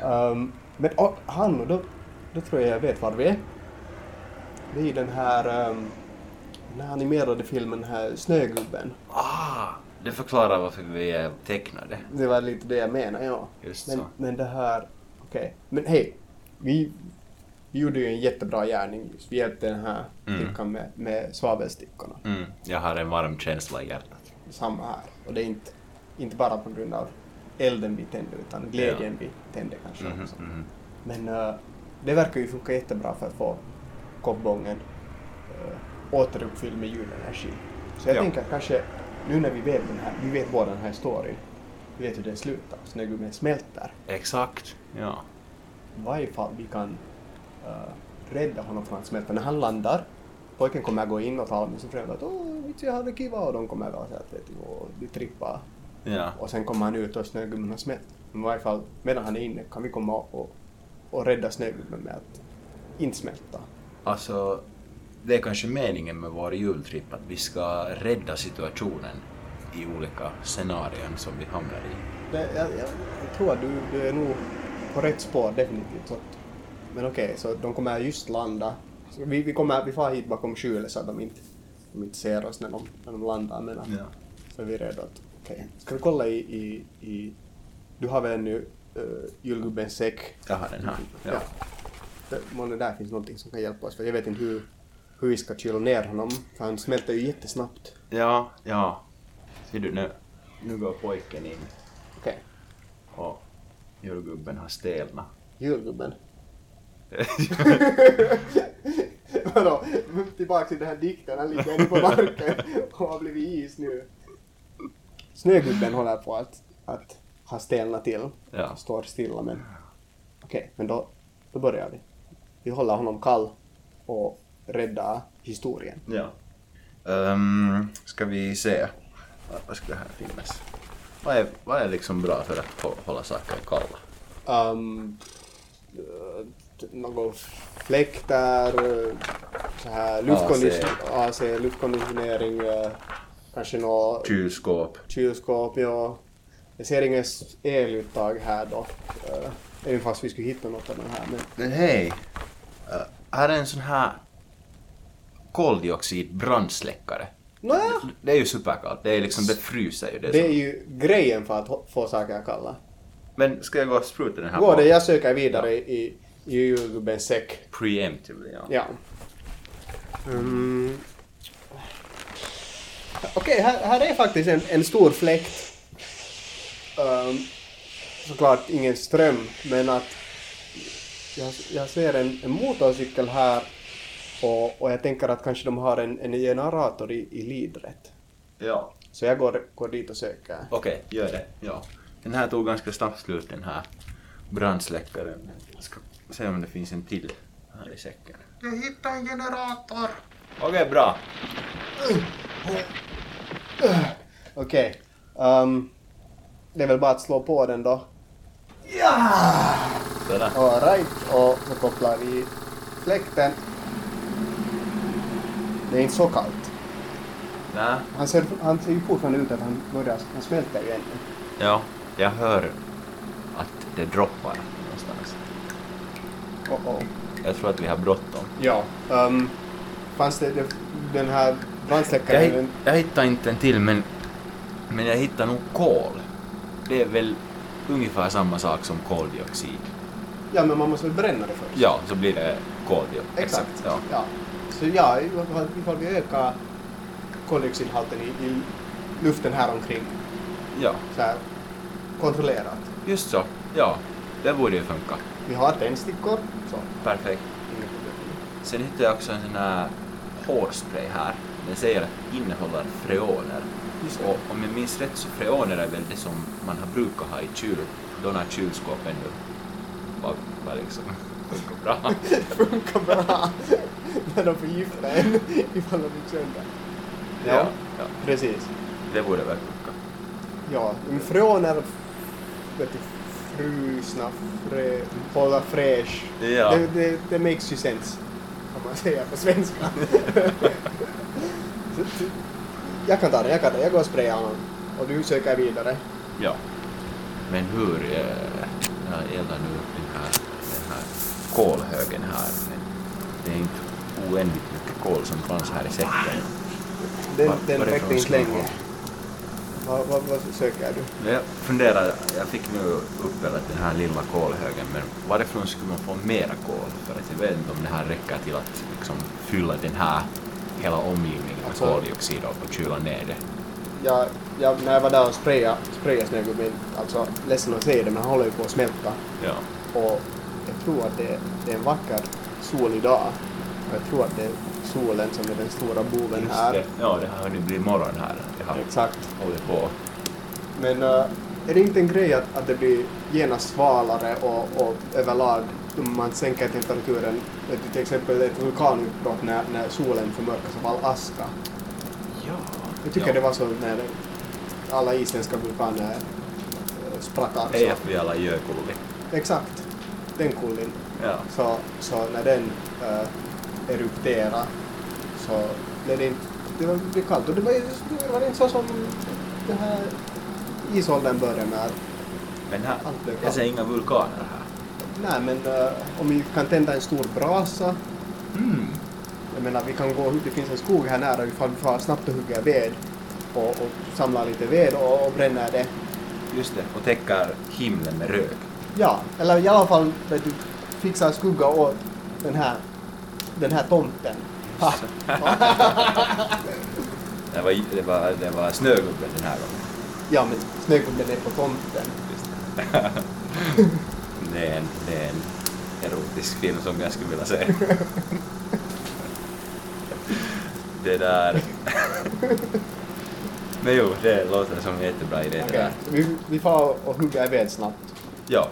ja. Um, men oh, han, då, då tror jag jag vet var vi är. Det är den här, um, den här animerade filmen, den här Snögubben. Ah, det förklarar varför vi är tecknade. Det var lite det jag menade, ja. Just men, så. men det här, okej. Men hej, vi, vi gjorde ju en jättebra gärning just. Vi hjälpte den här Mm. flickan med, med svavelstickorna. Mm, jag har en varm känsla i hjärtat. Samma här. Och det är inte, inte bara på grund av elden vi tände utan glädjen vi tände kanske Mhm, också. mhm. Men eh, det verkar ju funka jättebra för att få koppbången uh, återuppfylld med julenergi. Så jag Ja. tänker kanske, nu när vi vet den här, vi vet båda den här storyn, vi vet hur det slutar, snögubben smälter. Exakt, ja. Vad ifall vi kan uh, rädda honom från att smälta när han landar? Pojken kommer gå in och tala med sin fru att åh, vitsi jag hade kiva och de kommer vara så att vet du, och de trippar. ja. Och sen kommer han ut och snögubben har smält. Men i varje fall medan han är inne kan vi komma och, och rädda snögubben med att inte smälta. Alltså, det är kanske meningen med vår jultripp att vi ska rädda situationen i olika scenarion som vi hamnar i. Jag, jag, jag tror att du, du är nog på rätt spår definitivt. Så, att- men okej, så de kommer just landa. Så vi, vi, kommer, vi far hit bakom skjulet så att de inte, de inte ser oss när de, när de landar. Men att, Ja. så är vi redo att, okej. Ska vi kolla i, i, i du har väl ännu uh, julgubbens säck? Jag har den här. Ja. Ja. Månne där finns någonting som kan hjälpa oss för jag vet inte hur, hur vi ska kyla ner honom för han smälter ju jättesnabbt. Ja, ja. Ser du nu? Nu går pojken in Okej. och julgubben har stelnat. Julgubben. Vadå? Tillbaka till den här dikten, han ligger inne på marken och har blivit is nu. Snögubben håller på att, att ha stelnat till. Ja. Står stilla men... Okej, men då, då börjar vi. Vi håller honom kall och räddar historien. Ja. Um, ska vi se. Vad- skulle här finnas? Vad är, vad är liksom bra för att hå- hålla saker kalla? Um, uh, någon fläktar, uh, så här luftkonditionering, uh, kanske något Kylskåp. kylskåp, ja. Jag ser inget eluttag här dock. Uh, även fast vi skulle hitta något av den här. Men Men hej! Uh, här är en sån här koldioxid brandsläckare. Nåja, Det är ju superkallt. Det är liksom, det fryser ju. Det är det är som- ju grejen för att få saker kalla. Men ska jag gå och spruta den här på? det, jag söker vidare i, i julgubbens säck. Preemptively, ja. Ja. Mm. Okej, här, här är faktiskt en, en stor fläkt. Ehm, såklart ingen ström, men att jag, jag ser en, en motorcykel här och, och jag tänker att kanske de har en, en generator i, i lidret. Ja. Så jag går, går dit och söker. Okej, gör det. Ja. Den här tog ganska snabbt slut, den här brandsläckaren. Jag ska se om det finns en till här i säcken. Jag hittade en generator! Okej, bra. Okej. ehm, det är väl bara att slå på den då. Sådär. Alright, och så kopplar vi fläkten. Det är inte så kallt. Nä. Han ser, han ser ju fortfarande ut att han börjar, han smälter ju ännu. Ja, jag hör att det droppar någonstans. Oh oh. Jag tror att vi har bråttom. Ja. Um, fanns det, det den här Jag, brandsläckaren? den- jag hittar inte en till, men, men jag hittar nog kol. Det är väl ungefär samma sak som koldioxid. Ja, men man måste väl bränna det först? Ja, så blir det koldioxid. Exakt. Ja. ja. Så ja, ifall, vi ökar koldioxidhalten i, i luften här omkring ja, så här kontrollerat. just så. Ja, det borde ju funka. Vi har tändstickor, så Perfekt. Sen hittade jag också en sån här hårspray här. Den säger att innehåller freoner. Och om jag minns rätt så freoner är väl det som man har brukat ha i kyl, då när kylskåp ännu var, var liksom funkar bra. Funkar bra när de förgiftar en ifall de gick sönder. ja, ja, precis. det borde väl funka. Ja, men freoner, vet du, frusna, frä, hålla fräsch. Ja. Det, det, det makes ju sense, kan man säga på svenska. Jag kan ta det, jag kan ta det. Jag går och sprayar honom. Och du söker vidare. Ja. Men hur... eh, Jag eldar nu upp den här, den här kolhögen här. Men det är inte oändligt mycket kol som fanns här i säcken. Den, den räckte inte länge. Vad, vad, vad söker du? Jag funderar, jag fick nu uppeldat den här lilla kolhögen, men varifrån skulle man få mera kol? För att jag vet inte om det här räcker till att liksom fylla den här hela omgivningen med Alltså- koldioxid och kyla ner det. Jag, jag, när jag var där och sprayade, sprayade snögubben, alltså ledsen att säga det, men han håller ju på att smälta. Ja. Och jag tror att det, det är en vacker solig dag. Och jag tror att det är solen som är den stora boven Just här. det. Ja, det har nu blivit morgon här. Det har Exakt. hållit på. Men äh, är det inte en grej att, att det blir genast svalare och, och överlag man sänker temperaturen, till exempel ett vulkanutbrott när, när solen förmörkas av all aska. Ja. Jag tycker ja. det var så när alla isländska vulkaner sprack av. Alla Jökulli. Exakt. Den kullin. Ja. Så, så när den äh, erupterade så blev det inte, det var det kallt. Och det var, det var inte så som den här isåldern började med. Men här, jag ser inga vulkaner här. Nej, men eh, om vi kan tända en stor brasa. Mm. Jag menar, vi kan gå, det finns en skog här nära ifall vi får snabbt och hugga ved och, och samla lite ved och, och bränner det. Just det, och täcker himlen med rök. Ja, eller i alla fall vet du, fixa skugga åt den här, den här tomten. Det var, det var, det var snögubben den här gången. Ja, men snögubben är på tomten. Just det. det, är en, det är en erotisk film som jag skulle vilja se. det där... Men jo, det låter som en jättebra idé det Okej, där. vi, vi får och hugga ved snabbt. Ja.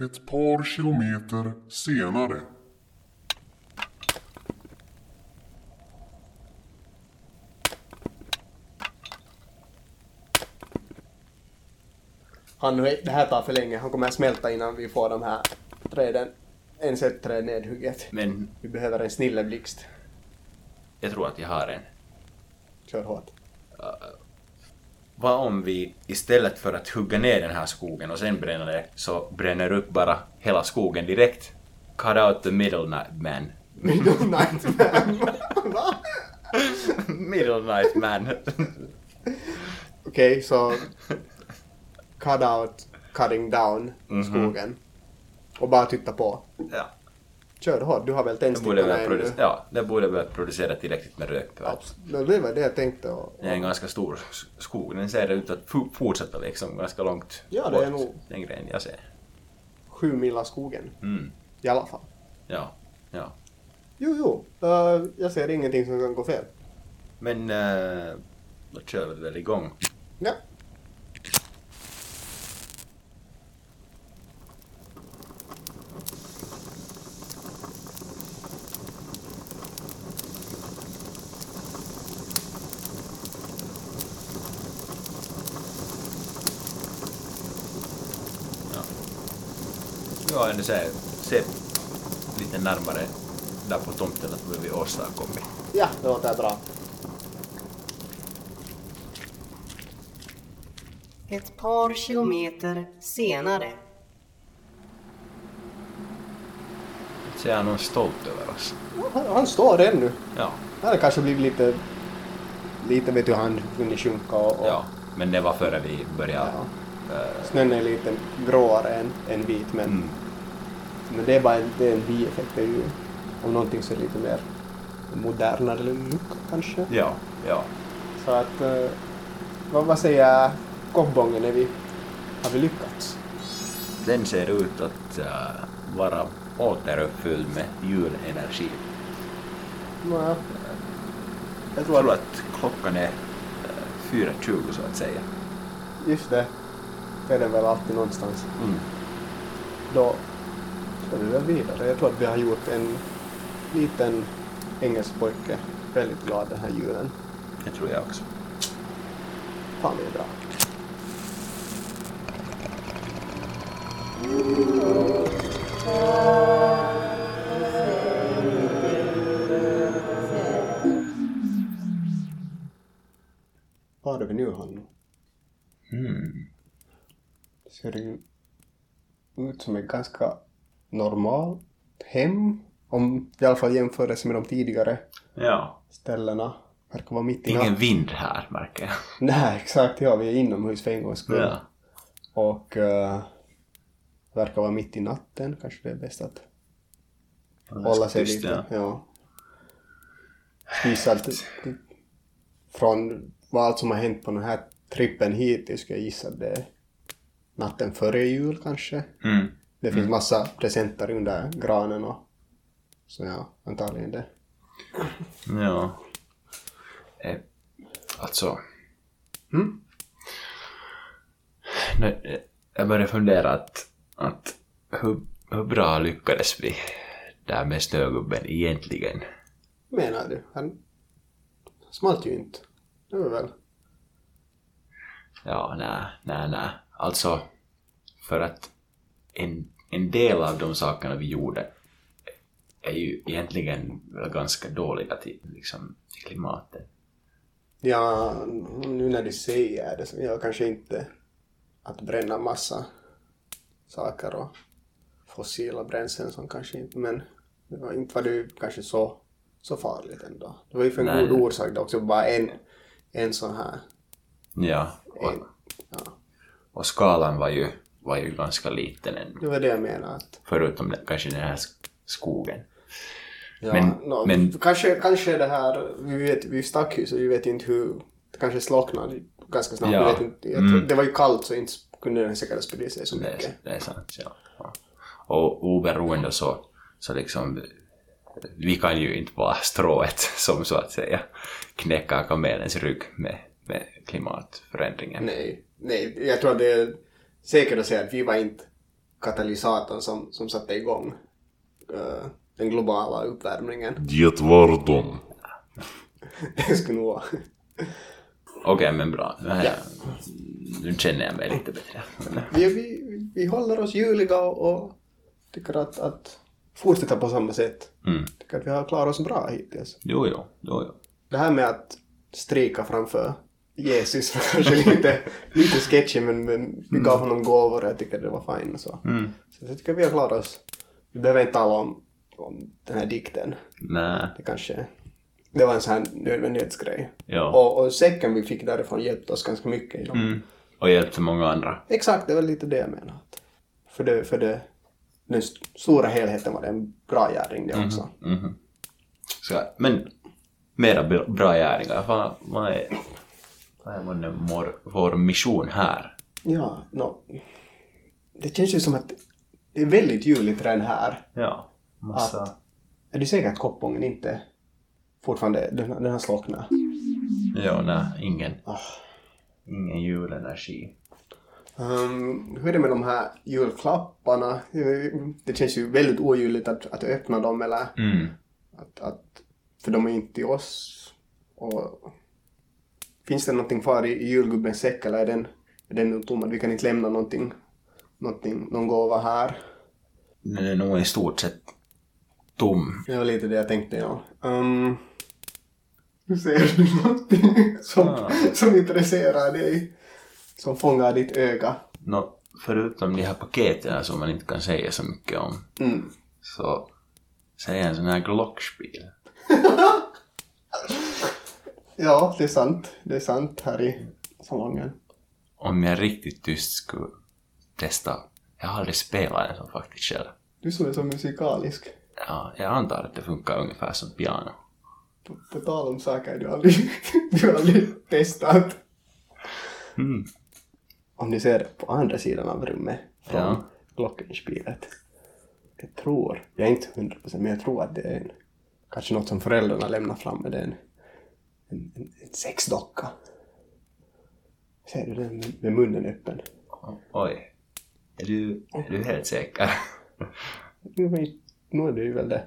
Ett par kilometer senare. Han, det här tar för länge, han kommer att smälta innan vi får de här träden, ens ett träd nedhugget. Men Vi behöver en snilleblixt. jag tror att jag har en. Kör hårt. Vad om vi istället för att hugga ner den här skogen och sen bränna det så bränner upp bara hela skogen direkt? Cut out the middle night man. Middle night man. Va? middle night man. Okej, så cut out, cutting down Mhm. skogen. Och bara titta på. ja. Kör hårt, du har väl tändstickorna ännu? producera, ja, det borde väl producera tillräckligt med rök. Absolut. Det var det jag tänkte. Och, Det är en ganska stor skog. Den ser ut att f- fortsätta liksom ganska långt Ja, det är bort, nog- den grejen jag ser. sju mil av skogen. Mm. I alla fall. Ja, ja. Jo, jo. eh, jag ser ingenting som kan gå fel. Men uh, då kör vi väl igång. Ja. Ja, ändå se, se lite närmare där på tomten att vad vi åstadkommit. Ja, det låter bra. Ett par kilometer senare. Ser jag någon stolt över oss? Han, han står ännu. Ja, Han har kanske blivit lite... Lite vet du, han hunnit sjunka och, och ja. Men det var före vi började. Ja. eh, snön är lite gråare än, än vit men, mm. Men det är bara en, det är en bieffekt. Det är ju om någonting så lite mer modernare look kanske. Ja, ja. Så att... eh, vad, vad säger kobbongen? Är vi, har vi lyckats? Den ser ut att eh, vara återuppfylld med julenergi. Ja. Jag tror att klockan är eh, 4.20 så att säga. just det. Det är den väl alltid någonstans. Mm. Då vi väl vidare. Jag tror att vi har gjort en liten engelsk pojke väldigt glad den här julen. Det tror jag också. Fan, det är bra. Var är vi nu, Hanno? Mm. Det ser ut som ett ganska normalt hem. Om i alla fall jämförelse med de tidigare Ja. ställena. Verkar vara mitt i Ingen vind här märker jag. Nej, exakt. Ja, vi är inomhus för en gångs skull. Ja. Och uh, verkar vara mitt i natten. Kanske det är bäst att hålla sig tyst, lite. ja. Ja. Speciellt från vad allt som har hänt på den här trippen hittills ska jag gissa det natten före jul kanske. Mm. Det finns massa presenter under granen och så ja, antagligen det. Ja. Eh, alltså. Mm. Nu, eh, jag börjar fundera att, att hur, hur bra lyckades vi där med snögubben egentligen? Menar du? Han smalt ju inte. Det var väl... Ja, nej, nej, nej. Alltså, för att en, en del av de sakerna vi gjorde är ju egentligen ganska dåliga till, liksom, till klimatet. Ja, nu när du säger det så jag kanske inte att bränna massa saker och fossila bränslen som kanske inte, men det var inte var det kanske så, så farligt ändå. Det var ju för en Nej. god orsak det också, bara en, en sån här, Ja, och, en, ja. och skalan var ju, var ju ganska liten ännu. Det var det jag menade att Förutom det, kanske den här sk- skogen. Ja, Men- nå, men- kanske, kanske det här, vi, vet, vi stack ju så vi vet inte hur, det kanske slocknade ganska snabbt. Ja. Inte, jag Mm. tror, Det var ju kallt så inte kunde den säkert sprida sig så Det mycket. är, det är sant, ja. ja. Och oberoende så, så liksom, vi kan ju inte vara strået som så att säga knäcker kamelens rygg med, med klimatförändringen. Nej, nej, jag tror att det är säkert att säga att vi var inte katalysatorn som, som satte igång eh, den globala uppvärmningen. Det var de. Det skulle nog vara. Okej, men bra. Ja. nu känner jag mig lite bättre. Vi, vi, vi håller oss juliga och, och tycker att, att fortsätta på samma sätt. mm. Tycker att vi har klarat oss bra hittills. Jo, jo, jo, jo. Det här med att strika framför Jesus var kanske lite, lite sketchy men, men vi gav honom gåvor och jag tycker det var fint så. Mm. Så jag tycker vi har klarat oss. Vi behöver inte tala om, om den här dikten. Nej, Det kanske, det var en sån här nödvändighetsgrej. ja. Och, och säcken vi fick därifrån hjälpte oss ganska mycket. Mm. Och hjälpte många andra. Exakt, det var lite det jag menade. För, det, för det, den st- stora helheten var det en bra gärning det också. Mhm. Så, men mera bra, bra gärningar. Vad, vad är, vad är vår, vår, mission här? Ja, no. Det känns ju som att det är väldigt juligt redan här. Ja, massa... Att- Är du säker att koppången inte fortfarande, den, den har slocknat? Ja, nej, ingen, Ah. ingen julenergi. Um, hur är det med de här julklapparna? Det känns ju väldigt ojuligt att, att öppna dem eller Mm. att, att, för de är inte till oss. Och, finns det någonting kvar i, i julgubbens säck eller är den, är den tom? Vi kan inte lämna någonting, någonting, någon gåva här. Den är nog i stort sett tom. Det var lite det jag tänkte, ja. Um, nu ser du någonting som, Ah. som intresserar dig? Som fångar ditt öga? Nå, förutom de här paketen som man inte kan säga så mycket om, Mm. så säger en sån här Glockspiel. Ja, det är sant. Det är sant här i salongen. Om jag riktigt tyst skulle testa. Jag har aldrig spelat en sån faktiskt själv. Du som är så musikalisk. Ja, jag antar att det funkar ungefär som piano. På, på tal om saker du aldrig, du aldrig testat. Mm. Om ni ser på andra sidan av rummet från Ja. Glockenspilet. Jag tror, jag är inte hundra procent, men jag tror att det är en, kanske något som föräldrarna lämnar fram med är en, en, sexdocka. Ser du den med, munnen öppen? Oj. Är du, är du helt säker? Nu är det ju väl det.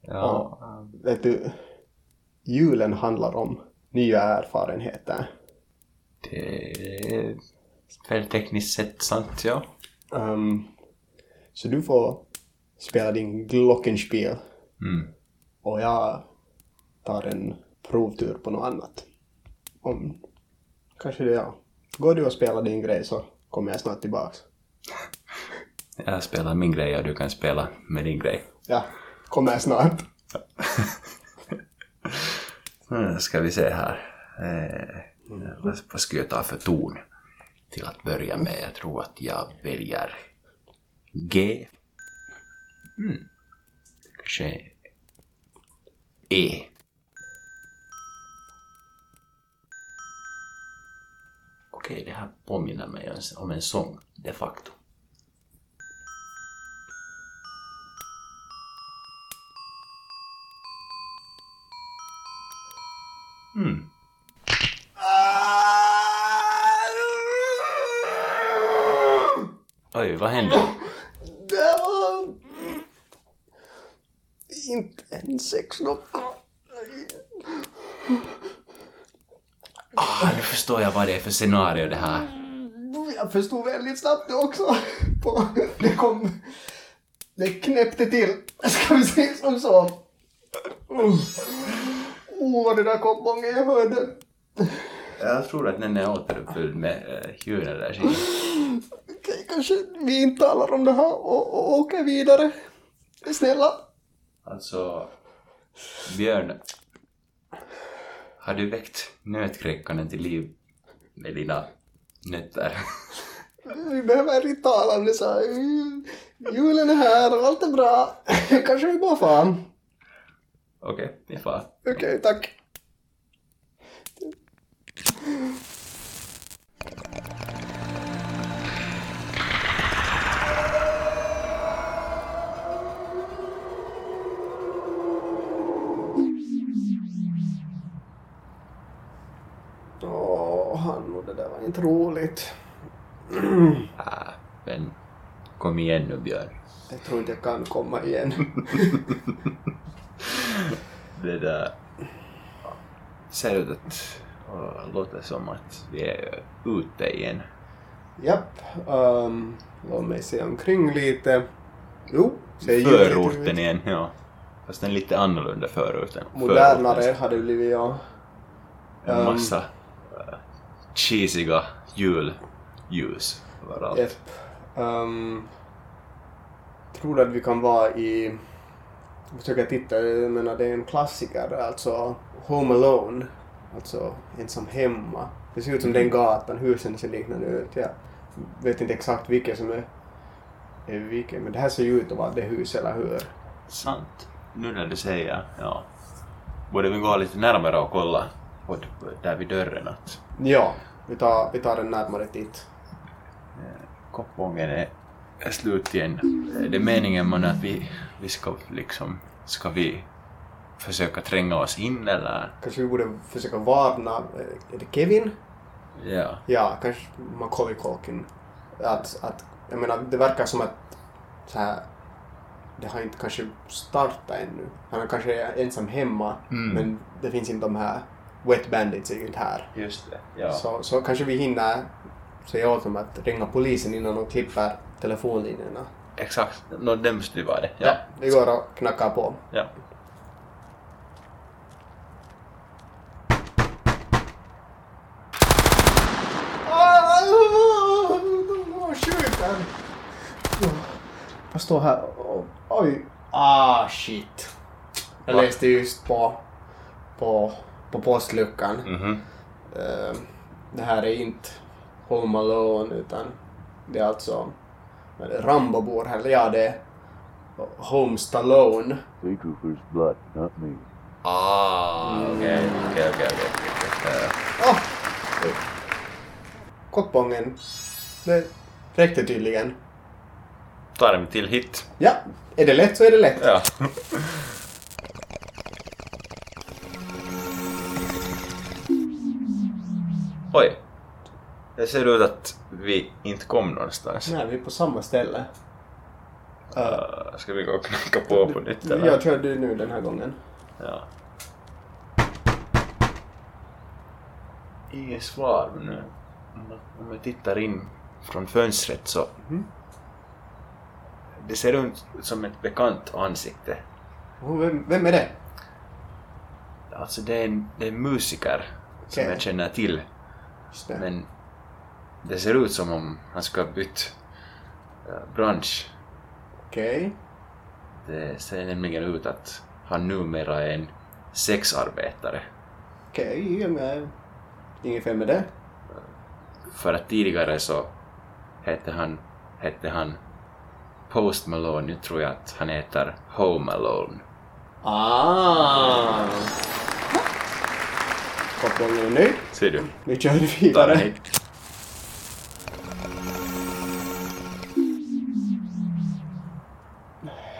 Ja. Vet du, julen handlar om nya erfarenheter. Det är väl tekniskt sett sant, ja. Um, så du får spela din Glockenspiel Mm. och jag tar en provtur på något annat. Om kanske det ja. Går du och spelar din grej så kommer jag snart tillbaks. Jag spelar min grej och du kan spela med din grej. Ja, kommer jag snart. Mm, ska vi se här. Eh, vad, vad ska jag ta för ton? Till att börja med, jag tror att jag väljer G. Mm. Kanske E. Okej, det här påminner mig om- om en sång de facto. Mm. Oj, vad hände? Det var inte en sexdocka. Ah, nu förstår jag vad det är för scenario det här. Jag förstod väldigt snabbt det också. Det kom... Det knäppte till. Ska vi säga som så. Oh, oh vad det där kom många jag hörde. Jag tror att den är återuppfylld med äh, djurenergi. Okej, kanske vi inte talar om det här och, och åker vidare. Snälla. Alltså, Björn. Har du väckt nötkräkaren till liv med dina nötter? Vi behöver inte tala om det så. Julen är här och allt är bra. Kanske vi bara fan. Okej, vi far. Okej, tack. Inte roligt. Ah, men kom igen nu Björn. Jag tror inte jag kan komma igen. Det där ser ut att låter som att vi är ute igen. Japp, um, låt mig se omkring lite. Jo, ser ljuvligt Förorten igen, ja. Fast en lite annorlunda förorten. Modernare Förorten. hade det blivit, ja. En massa uh, cheesiga julljus överallt. Japp. Um, tror att vi kan vara i... Jag försöker titta, jag menar det är en klassiker, alltså Home Alone. Alltså ensam hemma. Det ser ut som den gatan, husen ser liknande ut. Jag vet inte exakt vilket som är, är vilket, men det här ser ju ut att vara det hus, eller hur? Sant. Nu när du säger, ja. Borde vi gå lite närmare och kolla på där vid dörren att Ja, vi tar, vi tar en närmare titt. koppången är, är slut igen. Är det meningen man att vi, vi ska liksom, ska vi försöka tränga oss in eller? Kanske vi borde försöka varna, eh, är det Kevin? Ja. Ja, kanske Macaulay Culkin. Att, att, jag menar, det verkar som att så här, det har inte kanske startat ännu. Han är kanske ensam hemma, Mm. men det finns inte de här Wet Bandits är ju inte här. Just det. Ja. Så, så kanske vi hinner säga åt dem att ringa polisen innan de klipper telefonlinjerna. Exakt. Nå, det måste ju vara det. Ja, vi går och knackar på. ja. Jag står här och... Oj! Ah, shit. Jag läste just på, på, på postluckan. Mhm. Eh, det här är inte Home Alone utan det är alltså Rambo bor här. Ja, det är Home Stallone. Blood, not me. Ah, okej, okej, okej, okej. Ah! Koppången. Det räckte tydligen. Tar en till hit. Ja, är det lätt så är det lätt. Ja. Oj. Det ser ut att vi inte kom någonstans. Nej, vi är på samma ställe. Uh, ska vi gå och knacka på på nytt eller? Jag kör du nu den här gången. Ja. Inget svar nu. om- jag tittar in från fönstret så. Det ser ut som ett bekant ansikte. Vem, vem är det? Alltså det är en, det är en musiker som Okej. jag känner till. Det. Men det ser ut som om han ska ha bytt eh, bransch. Okej. Det ser nämligen ut att han numera är en sexarbetare. Okej, men inget fel med det. För att tidigare så hette han, hette han Post Malone. Nu tror jag att han heter Home Alone. Ah! Koppången är nöjd. Ser du? Nu kör vi vidare.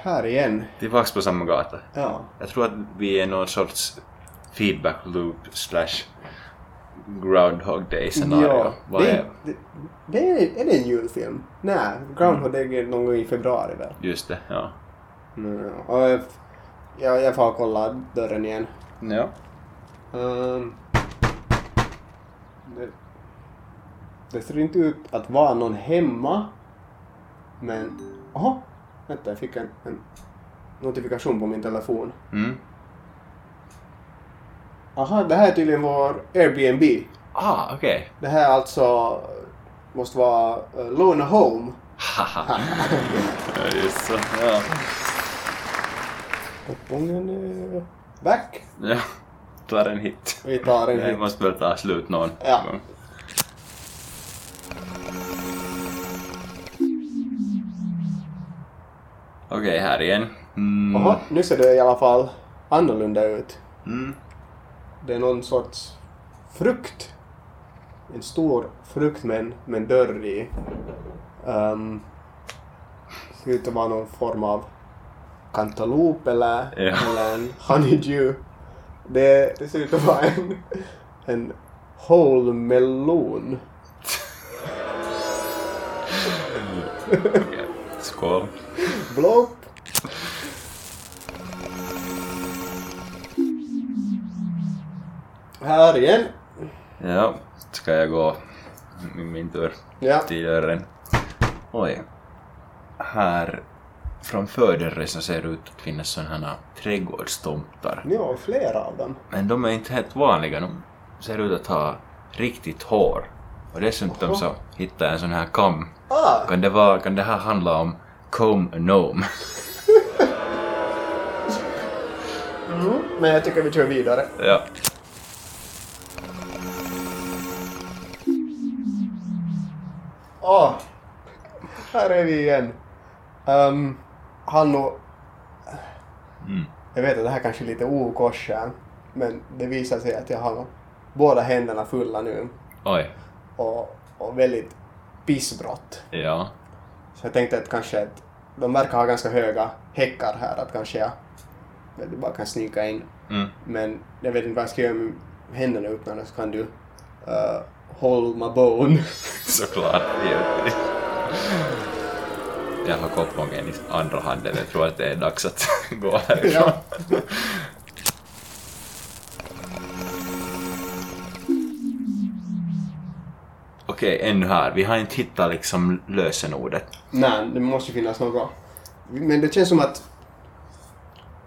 Här igen. Tillbaks på samma gata. Ja. Jag tror att vi är någon sorts feedback loop slash Groundhog Day scenario. Ja, Vad det, är det, det är, är det en julfilm? Nej, Groundhog Day är någon gång i februari väl? just det? Ja. Mm, och jag, jag, jag får kolla dörren igen. ja. Ehm, det, det ser inte ut att vara någon hemma. Men... Jaha, vänta jag fick en, en notifikation på min telefon. Mm. Aha, det här är tydligen vår Airbnb. Ah, okej. Det här är alltså, måste vara uh, Lona Home. Haha. Ja, Just så. Ja. Kupongen är back. ja. Tar en hit. Vi tar en hit. måste väl ta slut någon Ja. gång. Okej, här igen. Mm. Jaha, nu ser det i alla fall annorlunda ut. Mm. Det är någon sorts frukt. En stor frukt med en, med en dörr i. Um, ser ut att vara någon form av kantalop eller, Ja. eller en honeydew. Det, det ser ut att vara en, en whole melon. Okej. Skål. Blopp! Här igen. Ja, ska jag gå min, min tur Ja. till dörren. Oj. Här framför dörren ser det ut att finnas sådana här trädgårdstomtar. Ja, flera av dem. Men de är inte helt vanliga. De ser ut att ha riktigt hår. Och dessutom så hittade jag en sån här kam. Ah! Kan det, vara, kan det här handla om comb gnome? Mm, men jag tycker vi kör vidare. ja. Åh! Här är vi igen. Um, han och... Mm. Jag vet att det här kanske är lite okorsen, men det visar sig att jag har båda händerna fulla nu Oj. och, och väldigt pissbrott. Ja. Så jag tänkte att kanske att de verkar ha ganska höga häckar här, att kanske jag du, bara kan snika in. Mm. Men jag vet inte vad jag ska göra med händerna öppnade så kan du uh, hold my bone. Såklart. Jag har koppmången i andra handen. Jag tror att det är dags att gå härifrån. ja. Okej, ännu här. Vi har inte hittat liksom lösenordet. Nej, det måste ju finnas något. Men det känns som att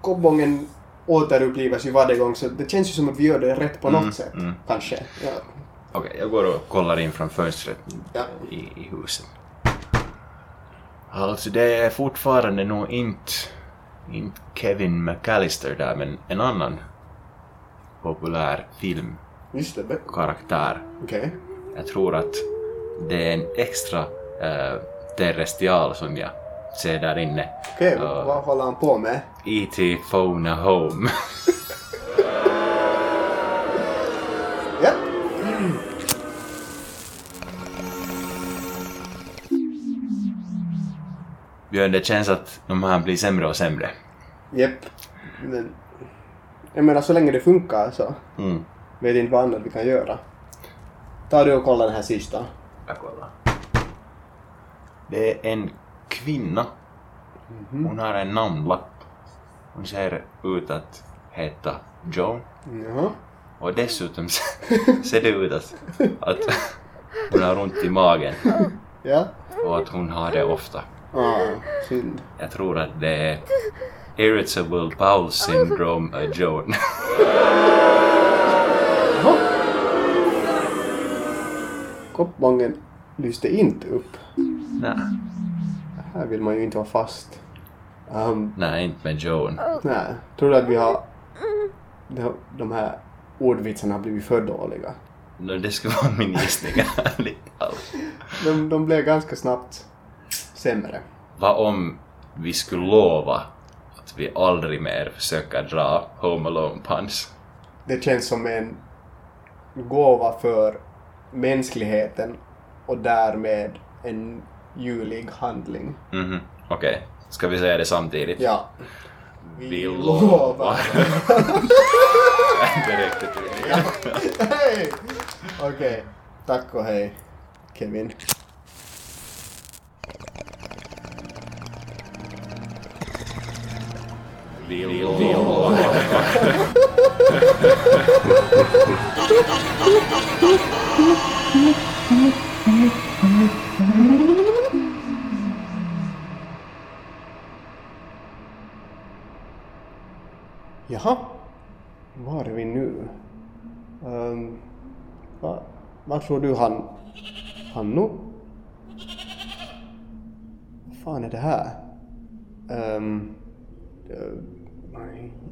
kobbongen återupplivas ju varje gång så det känns ju som att vi gör det rätt på något Mm, sätt. mm. Kanske. Ja. Okej, jag går och kollar in från fönstret Ja. i, i huset. Alltså det är fortfarande nog inte, inte Kevin McAllister där, men en annan populär filmkaraktär. Okej. Jag tror att det är en extra uh, terrestial som jag ser där inne. Okej, Ja. vad håller han på med? E.T. Phone Home. Björn, det känns att de här blir sämre och sämre. Japp. Men jag menar så länge det funkar så Mm. vet inte vad annat vi kan göra. Ta du och kolla den här sista. Jag kollar. Det är en kvinna. Hon har en namnlapp. Hon ser ut att heta Joan. Jaha. Och dessutom ser det ut att, att hon har ont i magen Ja. och att hon har det ofta. Synd. Jag tror att det är Irritable Bowel Syndrome uh, Joan. Koppbången lyste inte upp. Nej, Här vill man ju inte vara fast. Um, nej, inte med Joan. nej. Tror du att vi har... De, här ordvitsarna har blivit för dåliga? Det skulle vara min gissning. De, de blev ganska snabbt sämre. Vad om vi skulle lova att vi aldrig mer försöker dra Home Alone puns? Det känns som en gåva för mänskligheten och därmed en ljuvlig handling. Mhm, okej. Ska vi säga det samtidigt? Ja. Vi lovar. Inte riktigt tydligen. Okej. Tack och hej, Kevin. Vi. Jaha. Var är vi nu? Ehm, vad tror du han... Hannu? Vad fan är det här? Um,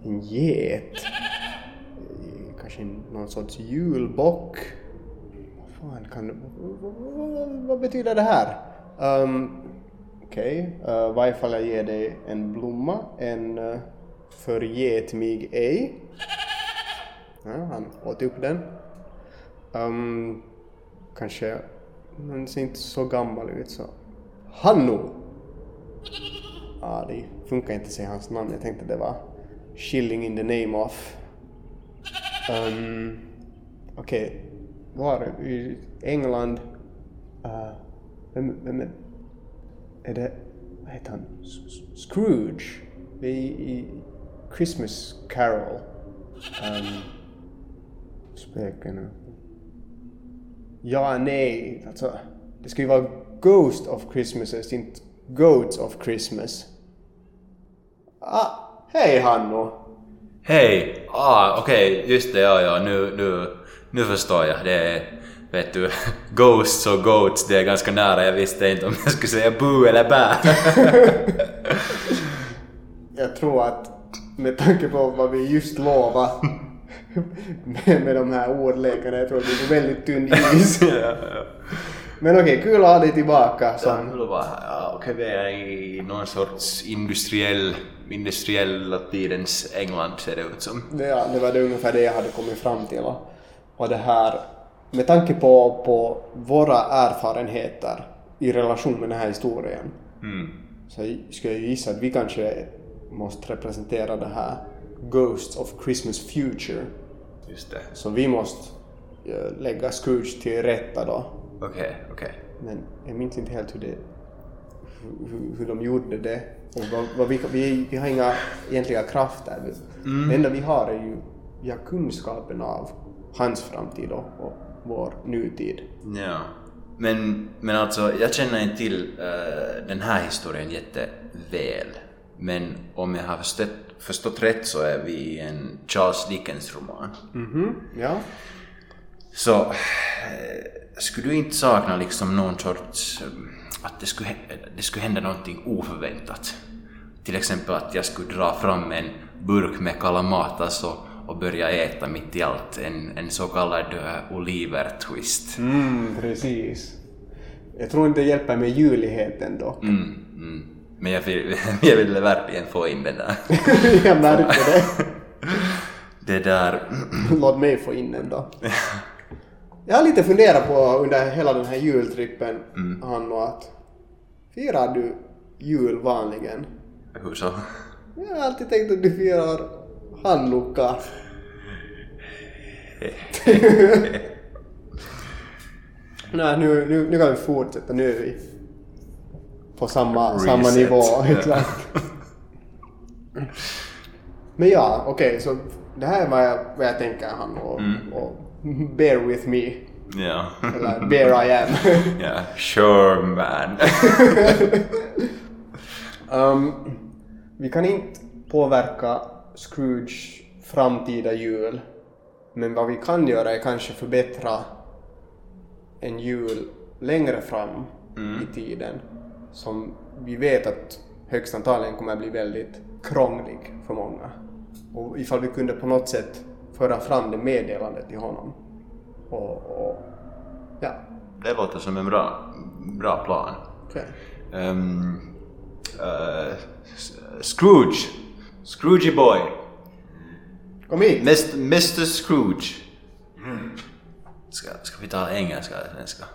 en get? Eh, kanske någon sorts julbock? Vad fan kan vad- betyder det här? Um, Okej, eh, okay. varje fall jag ger dig en blomma? En eh, uh, förget mig ej? Ja, han åt upp den. Um, kanske, Han ser inte så gammal ut så. Hannu! Ja, det funkar inte att säga hans namn. Jag tänkte det var Shilling in the name of. Um, Okej, var i England. Uh, vem, vem är, är det, vad heter han? S- S- Scrooge? I, Christmas Carol. Um, Spökena. Ja, nej, alltså. Det ska ju vara Ghost of Christmas, inte Goats of Christmas. Ah, hej Hanno! Hej! Ah, okej, just det, ja, ja, nu, nu, nu förstår jag. Det är, vet du, Ghosts och Goats, det är ganska nära. Jag visste inte om jag skulle säga bu eller bä. Jag tror att med tanke på vad vi just lovade med, med de här ordlekarna, jag tror att vi är väldigt tunn is. Men okej, kul att ha dig tillbaka. Som, Så, bara, ja, okej, vi är i någon sorts industriell, industriella tidens England ser det ut som. Ja, det var det ungefär det jag hade kommit fram till. Och, det här, med tanke på, på våra erfarenheter i relation med den här historien, så skulle jag gissa att vi kanske måste representera det här Ghosts of Christmas Future. Just det. Så vi måste eh, lägga Scrooge till rätta då. Okej, okej. Men jag minns inte helt hur det hur, hur- de gjorde det. Och vad, vad vi, vi, vi har inga egentliga krafter. Det enda vi har är ju vi har kunskapen av hans framtid och, och vår nutid. Ja. Men, men alltså, jag känner inte till eh, den här historien jätteväl. Men om jag har förstått, förstått rätt så är vi i en Charles Dickens-roman. Ja. Så eh, skulle du inte sakna liksom någon sorts... eh, Att det skulle, hä- det skulle hända någonting oförväntat? Till exempel att jag skulle dra fram en burk med kalamatas och, och börja äta mitt i allt. En, en så kallad Oliver-twist. Mm, precis. Jag tror inte det hjälper med juligheten då. Mm, mm. Men jag, vill, jag ville verkligen få in den där. jag märkte det. Det där... Låt mig få in den då. Jag har lite funderat på under hela den här jultrippen, han och att firar du jul vanligen? Hur så? Jag har alltid tänkt att du firar Hanukka. Nej, nu, nu, nu kan vi fortsätta. Nu är vi på samma, samma nivå. Exakt. Men ja, okej, så det här är vad jag, vad jag tänker han och, och bear with me. Ja. Eller bear I am. ja. Sure man. Um, vi kan inte påverka Scrooge framtida jul. Men vad vi kan göra är kanske förbättra en jul längre fram i tiden. Som vi vet att högst antagligen kommer att bli väldigt krånglig för många. Och ifall vi kunde på något sätt föra fram det meddelandet till honom. Och, och ja, Det låter som en bra, bra plan. okej. Ehm, eh, S- Scrooge. Scroogey boy. Kom hit! Mr Scrooge. Ska, ska vi tala engelska eller svenska?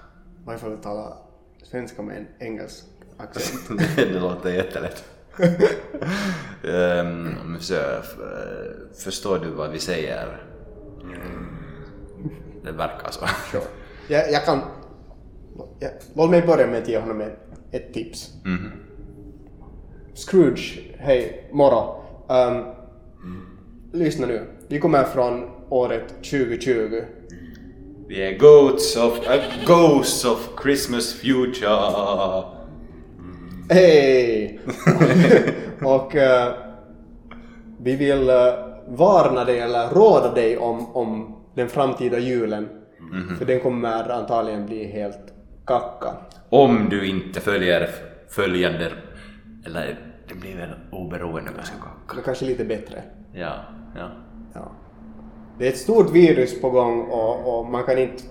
Vi talar svenska med en engelsk accent? det låter jättelätt. Um, förstår du vad vi säger? Det verkar så. Sure. Jag, jag kan... Jag, låt mig börja med att ge honom ett, ett tips. Scrooge, hej, moro. Um, Lyssna nu. Vi kommer från året 2020. Vi är goats of, uh, ghosts of Christmas future. Hej! och eh, vi vill eh, varna dig eller råda dig om, om den framtida julen För den kommer antagligen bli helt kacka. Om du inte följer följande, eller det blir väl oberoende ganska kacka. Men kanske lite bättre. Ja, ja. Ja. Det är ett stort virus på gång och, och man kan inte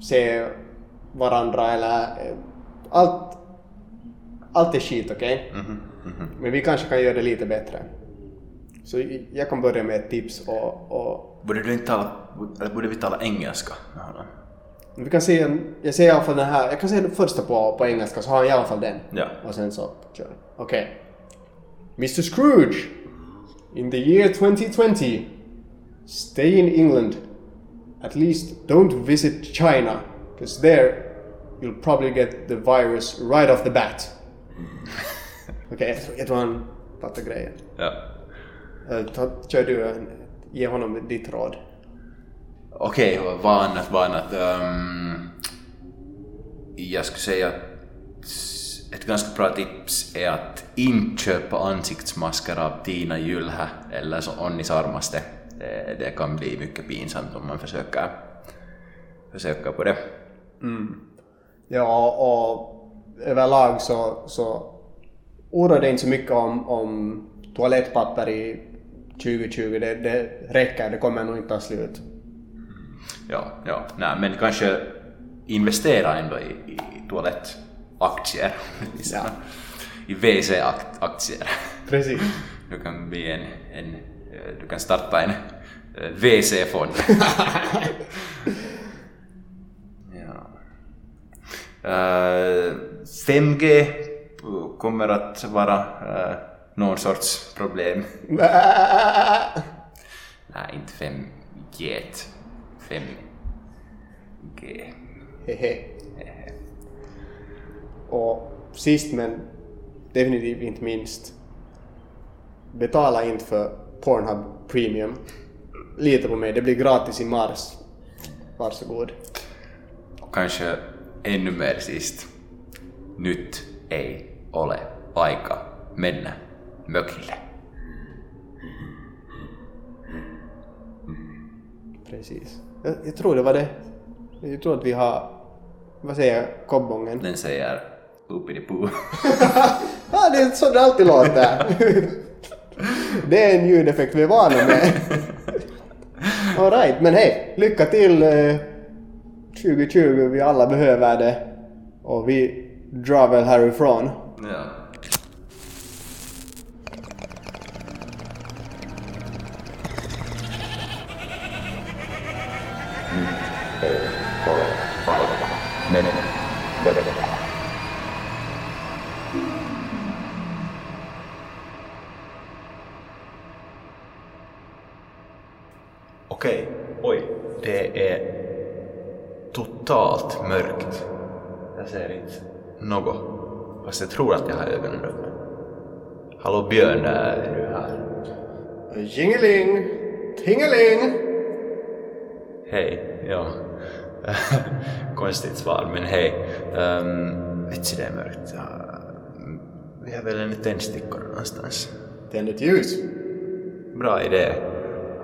se varandra eller eh, allt, allt är skit, okej? Men vi kanske kan göra det lite bättre. Så jag kan börja med ett tips och, och Borde du inte tala, eller borde vi tala engelska med honom? vi kan se, jag ser i alla fall den här, jag kan se den första på, på engelska så har han i alla fall den. Ja. Och sen så kör Okej. Mr Scrooge. In the year 2020. Stay in England. At least don't visit China. Because there you'll probably get the virus right off the bat. Okej, jag tror- jag tror han fattar grejen. Ja. Uh, ta, kör du, en- ge honom ditt råd. Okej, och vad annat, vad annat? Ehm, jag skulle säga att ett ganska bra tips är att inte köpa ansiktsmasker av Tina Jylhä eller så Onni Sarmaste. Det, det kan bli mycket pinsamt om man försöker, försöker på det. Ja, och överlag så, så oroa dig inte så mycket om, om toalettpapper i 2020. Det, det räcker, det kommer nog inte ta slut. Ja, ja. Nej, men kanske investera ändå i, i toalettaktier. Ja. I WC-aktier. Precis. Du kan bli en, en du kan starta en eh, WC-fond. ja. Eh, 5G kommer att vara uh, någon sorts problem. Nej, inte 5G. 5G. Hehe. Och sist men definitivt inte minst. Betala inte för Pornhub Premium. Lita på mig, det blir gratis i mars. Varsågod. Och kanske ännu mer sist. Nyt ei ole aika mennä mökille. Precis. Jag, jag tror det var det. Jag tror att vi har... Vad säger kobbongen? Den säger Oopidi-poo. Ja, det är så det alltid låter. det är en ljudeffekt vi är vana med. Alright, men hej, lycka till eh, 2020. Vi alla behöver det. Och vi drar väl härifrån. ja. Okej, oj. Det är totalt mörkt. Jag ser inte något. Fast jag tror att jag har ögonen öppna. Hallå Björn, är du här? Jingeling! Tingeling! Hej, ja. Konstigt svar, men hej. Um, vitsi, det är mörkt. Vi har väl en tändstickor någonstans. Tänd ett ljus. Bra idé.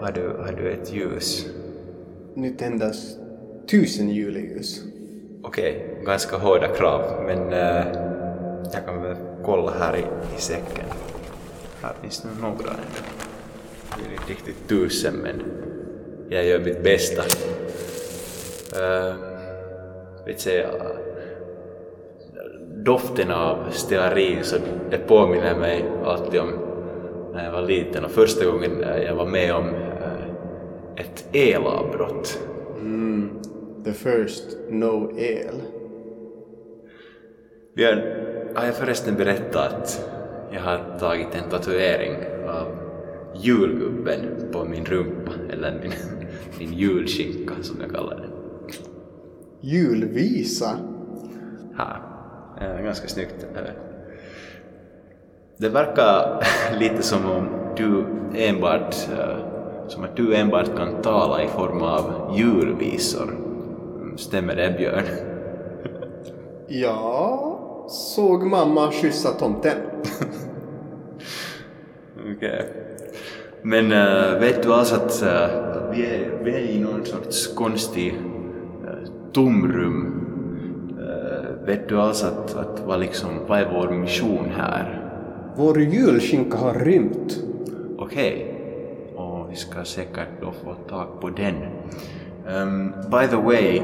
Har du, har du ett ljus? Nu tändas tusen juleljus. Okej, ganska hårda krav, men eh, jag kan väl kolla här i, i säcken. Här finns det några ändå. Det är inte riktigt tusen, men jag gör mitt bästa. Uh, vet säga, doften av stearin, så det påminner mig alltid om när jag var liten och första gången jag var med om eh, ett elavbrott. Mm. The first no el. Björn, har jag förresten berättat att jag har tagit en tatuering av julgubben på min rumpa, eller min, min julskinka som jag kallar den. Julvisa? Ja, ganska snyggt. Eh, Det verkar lite som om du enbart, eh, som att du enbart kan tala i form av julvisor. Stämmer det Björn? Ja, såg mamma kyssa tomten. Okej. Men äh, vet du alltså att äh, vi, är, vi är i någon sorts konstig äh, tomrum. Vet du alls att, att vad, liksom, vad är vår mission här? Vår julskinka har rymt. Okej. Och vi ska säkert då få tag på den. Ehm, by the way,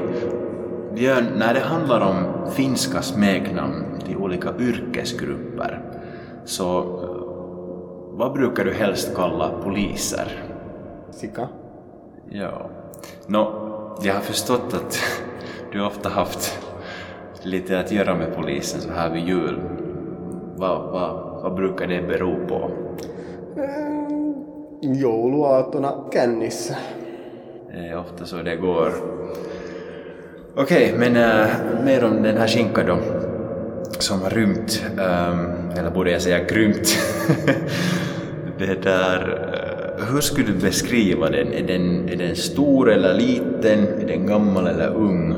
Björn, när det handlar om finska smeknamn till olika yrkesgrupper, så eh, vad brukar du helst kalla poliser? Sika. Ja. Nå, jag har förstått att du ofta haft lite att göra med polisen så här vid jul. Vad, vad, vad brukar det bero på? Jouluaattona kännissä. Det är ofta så det går. Okej, men äh, mer om den här skinkan då. Som har rymt, ähm, eller borde jag säga grymt. det där, äh, hur skulle du beskriva den? Är, den? är den stor eller liten? Är den gammal eller ung?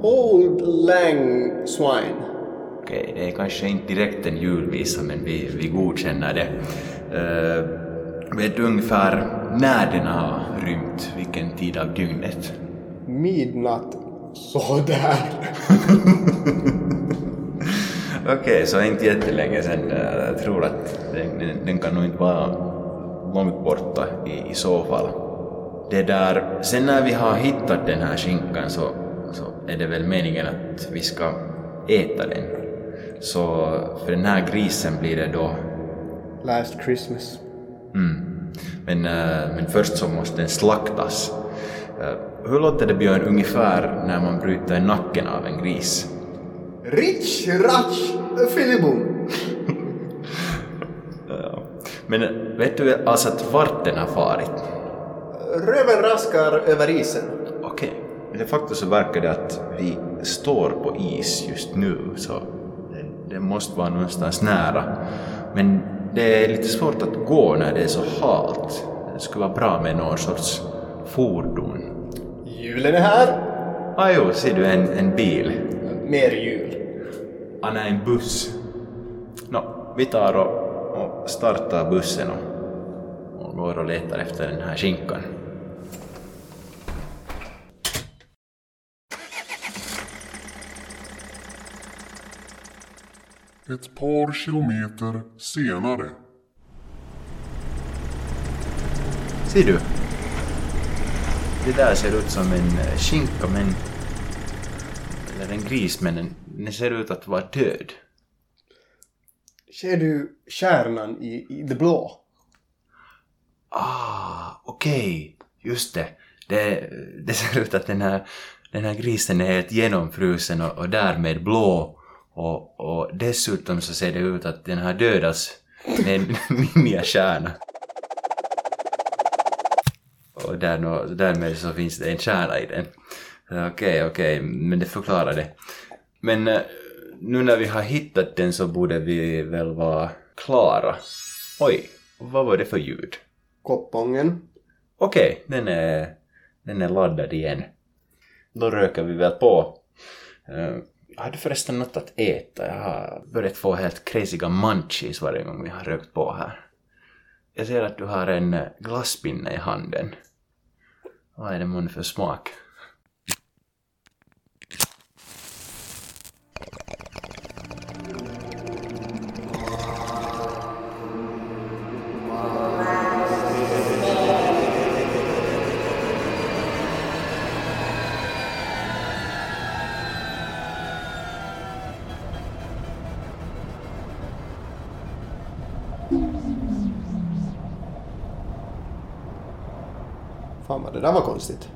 Old lang swine. Okej, det är kanske inte direkt en julvisa men vi, vi godkänner det. Äh, vet du ungefär när den har rymt? Vilken tid av dygnet? Midnatt. Sådär. Okej, så inte jättelänge sen. eh, Jag tror att den, den, den kan nog inte vara långt borta i, i så fall. Det där, sen när vi har hittat den här skinkan så, så är det väl meningen att vi ska äta den. Så för den här grisen blir det då... Last Christmas. Mm. Men, eh, men först så måste den slaktas. Eh, Hur låter det Björn ungefär när man bryter nacken av en gris? Rich, ratch, filibum. Men vet du alltså att vart den har farit? Röven raskar över isen. Okej. De facto så verkar det att vi står på is just nu, så det, det måste vara någonstans nära. Men det är lite svårt att gå när det är så halt. Det skulle vara bra med någon sorts fordon. Julen är här. Ah jo, ser du en, en bil? Mer jul. Ah nej, en buss. Nå, vi tar och, och startar bussen och, och går och letar efter den här skinkan. Ett par kilometer senare. Ser du? Det där ser ut som en eh, skinka men... Eller en gris men den, den ser ut att vara död. Ser du stjärnan i, i det blå? Ah, okej. Just det. det. Det ser ut att den här, den här grisen är helt genomfrusen och, och därmed blå. Och, och dessutom så ser det ut att den har dödats med en ninjastjärna. Och där, därmed så finns det en stjärna i den. Okej, okej, men det förklarar det. Men eh, nu när vi har hittat den så borde vi väl vara klara. Oj, vad var det för ljud? Koppången. Okej, den, är, den är laddad igen. Då röker vi väl på. Har jag hade förresten något att äta. Jag har börjat få helt crazyga munchies varje gång vi har rökt på här. Jag ser att du har en eh, glasspinne i handen. Vad är det månne för smak? Det där var konstigt.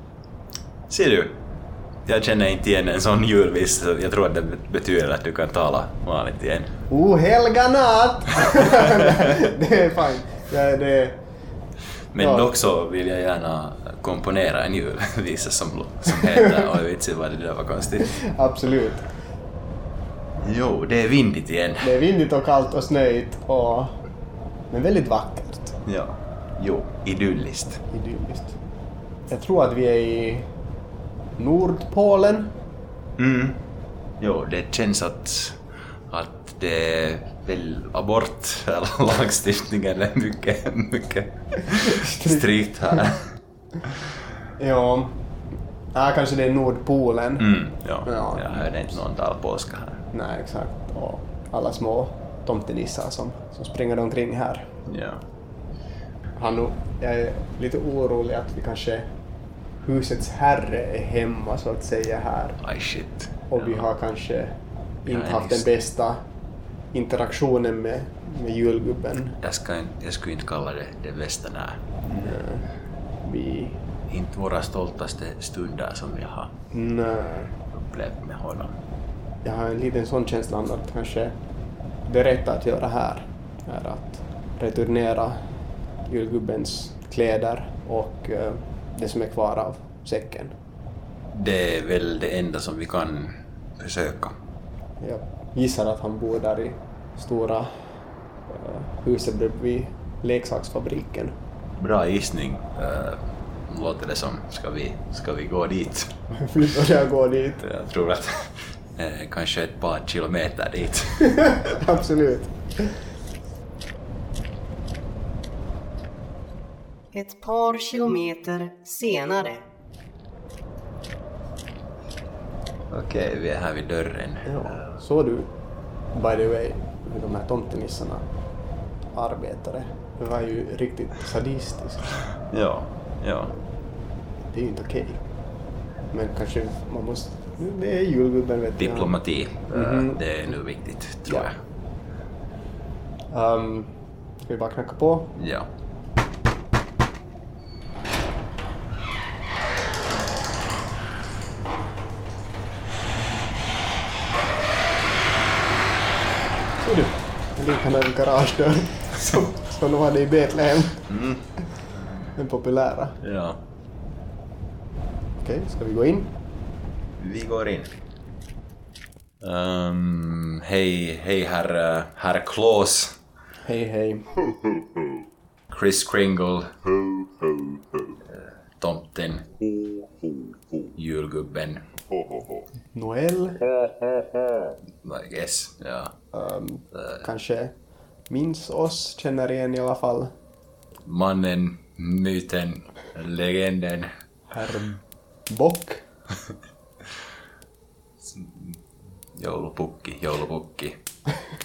Ser du? Jag känner inte igen en sån julvis, så jag tror att det betyder att du kan tala vanligt igen. O helga natt! det är fine. Ja, det, Men Ja. dock så vill jag gärna komponera en julvisa som, som heter Oj vitsi vad det där var konstigt. absolut. Jo, det är vindigt igen. Det är vindigt och kallt och snöigt och... Men väldigt vackert. Ja. Jo, idylliskt. Idylliskt. Jag tror att vi är i Nordpolen. Mm. Jo, det känns att, att det är väl abort, eller lagstiftningen är mycket, mycket strikt här. Ja. Ja, kanske det är Nordpolen. Mm, ja. Ja. Jag hörde inte någon tala polska här. Nej, exakt. Och alla små tomtenissar som, som springer omkring här. Ja. Hannu, jag är lite orolig att vi kanske husets herre är hemma så att säga här. Aj shit. Och vi har kanske inte haft den bästa interaktionen med, med julgubben. Jag, ska inte, jag skulle inte kalla det det bästa när. Vi... Inte våra stoltaste stunder som vi har Nej. upplevt med honom. Jag har en liten sån känsla att kanske det rätta att göra här är att returnera julgubbens kläder och eh, det som är kvar av säcken. Det är väl det enda som vi kan försöka. Jag gissar att han bor där i stora eh, huset bredvid leksaksfabriken. Bra gissning. Uh, låter det som. Ska vi, ska vi gå dit? Vi börjar gå dit. Jag tror att eh, kanske ett par kilometer dit. Absolut. Ett par kilometer senare. Okej, vi är här vid dörren. Ja. Såg du, by the way, hur de här tomtenissarna arbetade? Det var ju riktigt sadistiskt. Ja, ja. Det är ju inte okej. Men kanske man måste... Det är julgubben vet. Diplomati, eh, Mhm. det är nu viktigt tror Ja. jag. Um, ska vi bara knacka på? Ja. Ser du? En liknande garagedörr som, som de hade i Betlehem. Den populära. ja. Okej, ska vi gå in? Vi går in. Um, hej, hej herr, herr Claus. Hej, hej. Chris Kringle. Eh, Tomten. Julgubben. Noel. I guess. Ja. Um, kanske minns oss, känner igen i alla fall. Mannen, myten, legenden. Herr Bock. Joulupukki, joulupukki.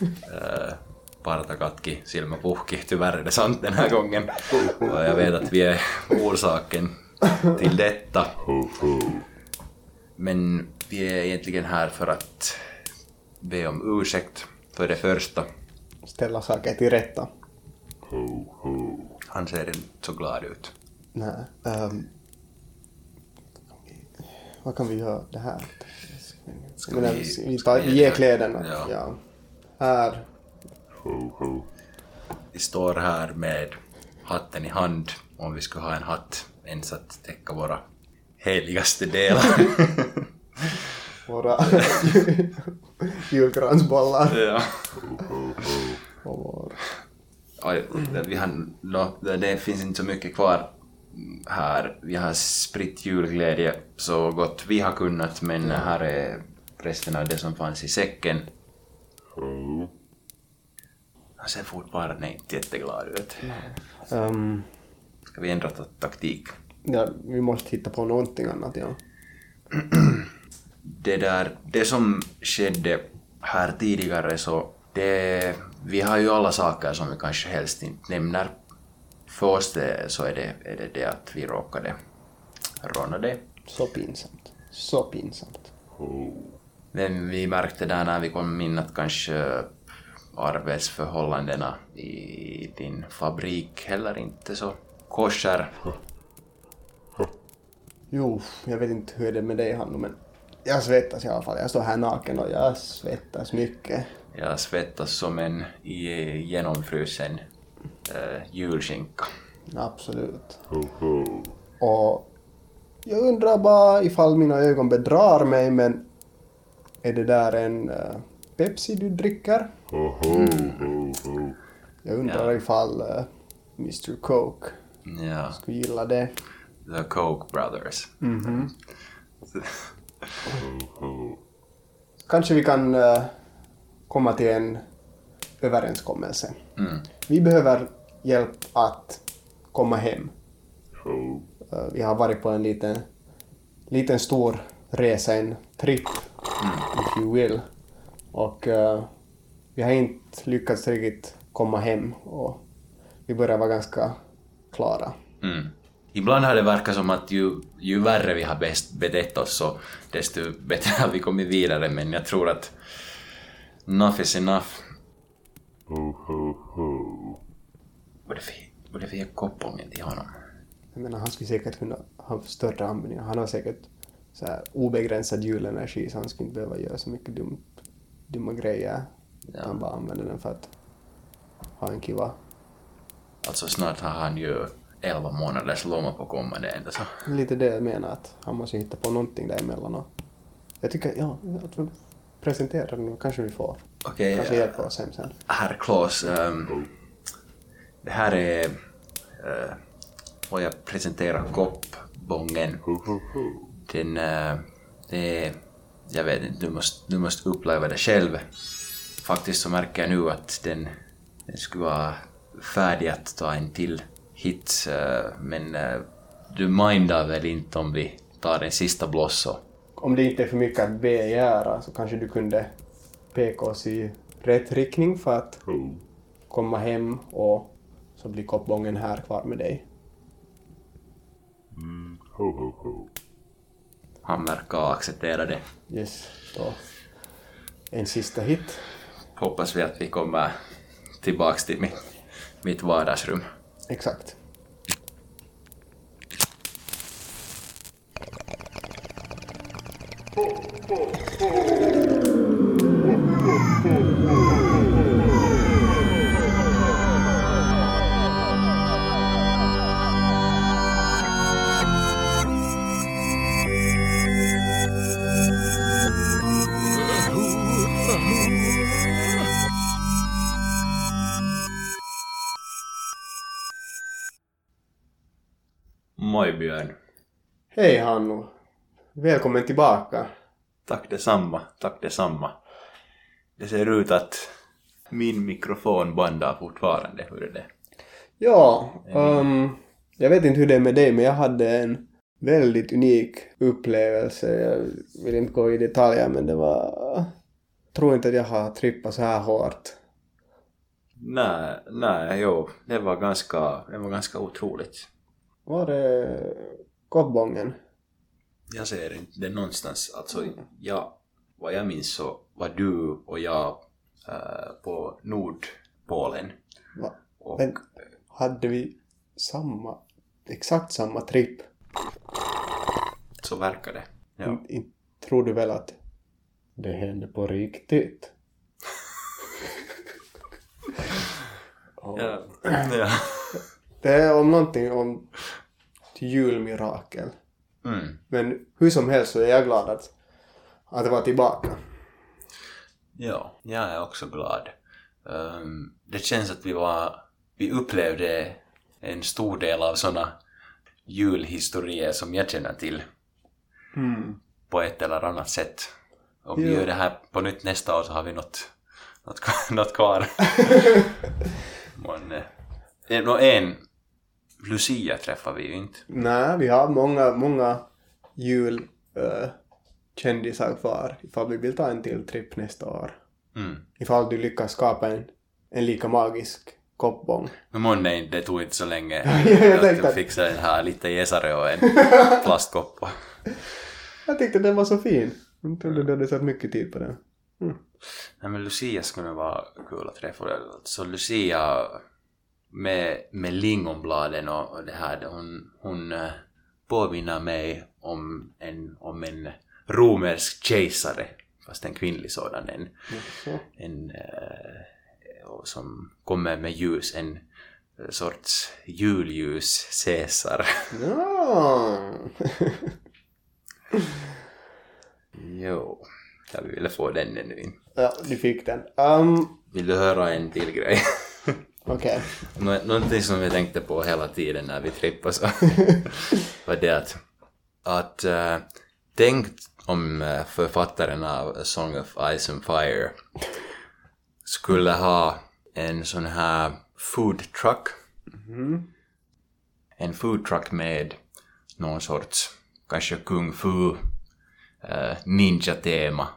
Äh, partakatki, silmäpuhki. Tyvärr är det sant den här gången. Och jag vet att vi är orsaken till detta. Men vi är egentligen här för att be om ursäkt för det första. Ställa saker till rätta. Han ser inte så glad ut. Nej. Um, vad kan vi göra det här? Ska vi- vi, ska tar, vi vi ger ge- kläderna. Ja. Ja. Här. Vi står här med hatten i hand, om vi skulle ha en hatt ens att täcka våra heligaste delar. Våra julgransbollar. ja. Och vår... Oj, vi har, no, det, finns inte så mycket kvar här. Vi har spritt julglädje så gott vi har kunnat, men här är resten av det som fanns i säcken. Han ser fortfarande inte jätteglad ut. Um, Ska vi ändra ta- taktik? Ja, vi måste hitta på någonting annat, ja. det där, det som skedde här tidigare så det, vi har ju alla saker som vi kanske helst inte nämner. För oss det, så är det, är det det att vi råkade råna det. Så pinsamt. Så pinsamt. Men vi märkte där när vi kom in att kanske arbetsförhållandena i din fabrik heller inte så kosher. Jo, jag vet inte hur det är med dig Hannu, men jag svettas i alla fall. Jag står här naken och jag svettas mycket. Jag svettas som en i- genomfrusen äh, julskinka. Absolut. Och jag undrar bara ifall mina ögon bedrar mig, men är det där en eh, Pepsi du dricker? Jag undrar Ja. ifall uh, Mr Coke Ja. skulle gilla det. The Koch brothers. Kanske vi kan eh, komma till en överenskommelse. Mm. Vi behöver hjälp att komma hem. Eh, vi har varit på en liten liten stor resa, en tripp, if you will. Och eh, vi har inte lyckats riktigt komma hem och vi börjar vara ganska klara. Mm. Ibland har det verkat som att ju, ju värre vi har bäst betett oss så desto bättre har vi kommit vidare men jag tror att enough is enough. Ho, ho, ho. Är det för koppången till honom? Jag menar, han skulle säkert kunna ha större användning. Han har säkert så här obegränsad julenergi så han skulle inte behöva göra så mycket dumt, dumma grejer. Ja. Han bara använder den för att ha en kiva. Alltså snart har han ju 11 månaders lomma på kommande ända så. Lite det jag menar, att han måste hitta på någonting däremellan. Och jag tycker, ja, att vi presenterar den och kanske vi får. Okej, kanske eh, hjälpa oss hem sen. Herr Klaus, ehm, det här är uh, vad jag presenterar koppbången. Den, eh, det är, jag vet inte, du måste, du måste uppleva det själv. Faktiskt så märker jag nu att den, den skulle vara färdig att ta en till hit, eh, men eh, du mindar väl inte om vi tar den sista bloss så? Om det inte är för mycket att begära så kanske du kunde peka oss i rätt riktning för att komma hem och så blir koppbången här kvar med dig. Ho, ho, ho. Han verkar acceptera det. Yes, då. En sista hit. Hoppas vi att vi kommer tillbaks till mitt, mitt vardagsrum. Exakt. Björn. Hej Hannu. Välkommen tillbaka. Tack detsamma, tack detsamma. Det ser ut att min mikrofon bandar fortfarande, hur är det? Ja, ehm, jag vet inte hur det är med dig men jag hade en väldigt unik upplevelse. Jag vill inte gå i detaljer men det var... Jag tror inte att jag har trippat så här hårt. Nej, nej, jo, det var ganska, det var ganska otroligt. Var det koppbången? Jag ser inte det någonstans, alltså, jag, vad jag minns så var du och jag eh, på Nordpolen. Va? Och, Men hade vi samma, exakt samma tripp? så verkar det. Ja. In, in, tror du väl att det hände på riktigt? Ja. ja. Det är om någonting om ett julmirakel. Mm. Men hur som helst så är jag glad att, att det var tillbaka. Ja, jag är också glad. Ehm, det känns att vi var, vi upplevde en stor del av såna julhistorier som jag känner till Mm. på ett eller annat sätt. Om vi gör det här på nytt nästa år så har vi något, något, något kvar. Men, eh, en Lucia träffar vi ju inte. Nej, vi har många, många jul äh, kändisar kvar ifall vi vill ta en till tripp nästa år. Mm. Ifall du lyckas skapa en, en lika magisk koppbång. Men månne, det tog inte så länge. att du fixade den här lite jäsare och en plastkopp. Jag tyckte den var så fin. Jag trodde du hade satt mycket tid på den. Nej men Lucia skulle vara kul att träffa. Så Lucia med, med lingonbladen och, och det här, hon, hon eh, påminner mig om en, om en romersk kejsare, fast en kvinnlig sådan, en, Så. en och som kommer med ljus, en eh, sorts julljus Caesar. Ja. jo, jag ville få den ännu in. ja, du fick den. Um, Vill du höra en till grej? Okej. Nå- Någonting som jag tänkte på hela tiden när vi trippade så var det att, att uh, tänk om eh, författaren av A Song of Ice and Fire skulle ha en sån här food truck. En food truck med någon sorts kanske kung fu, eh, ninja-tema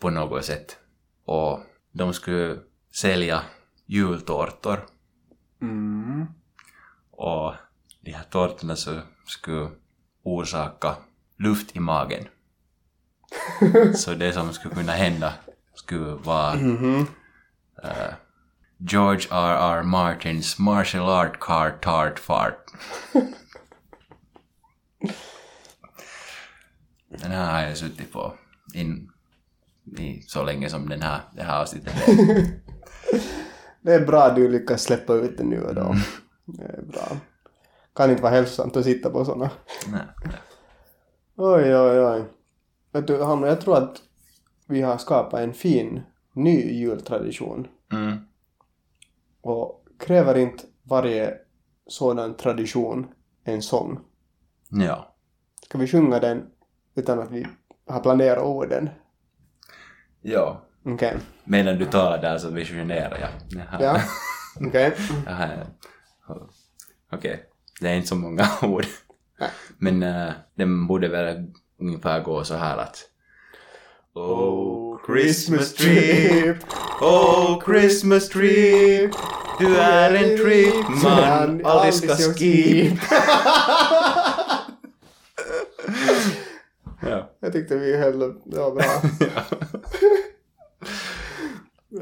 på något sätt. Och de skulle sälja jultårtor. Och de här tårtorna så skulle orsaka luft i magen. så det som skulle kunna hända skulle vara eh, George R.R. Martins martial art car tart fart. Den här har jag suttit på in, i så länge som den här, det här avsnittet. Det är bra att du lyckas släppa ut det nu och då. Det är bra. Kan inte vara hälsosamt att sitta på såna. Nej, nej. Oj, oj, oj. Vet du, Hanno, jag tror att vi har skapat en fin ny jultradition. Mm. Och kräver inte varje sådan tradition en sång? Ja. Ska vi sjunga den utan att vi har planerat orden? Ja. Okej. Medan du talar där så visionerar jag. Jaha. Ja. Okej. Jaha. Okej. Det är inte så många ord. Men uh, den borde väl ungefär gå så här att Oh Christmas tree, oh Christmas tree Du är en trip man aldrig ska skip. ja. Jag tyckte vi höll det det var bra.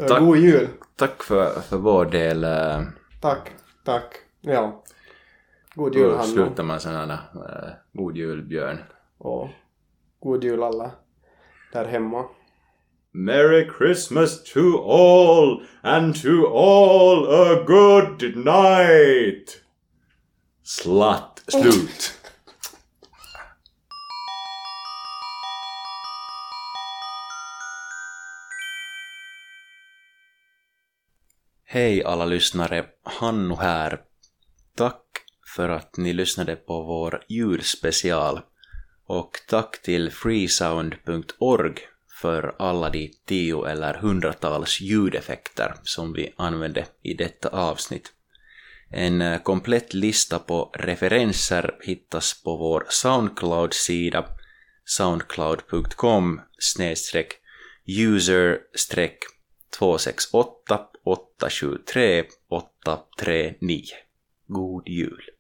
Tack. God jul. Tack för, för vår del. eh, Tack. Tack. Ja. God jul Då Hanna. slutar man sådana uh, God jul Björn. Och god jul alla där hemma. Merry Christmas to all and to all a good night. Slatt slut. Hej alla lyssnare, Hannu här. Tack för att ni lyssnade på vår julspecial. Och tack till freesound.org för alla de tio eller hundratals ljudeffekter som vi använde i detta avsnitt. En eh, komplett lista på referenser hittas på vår Soundcloud-sida soundcloud.com user 268 873 839. God jul!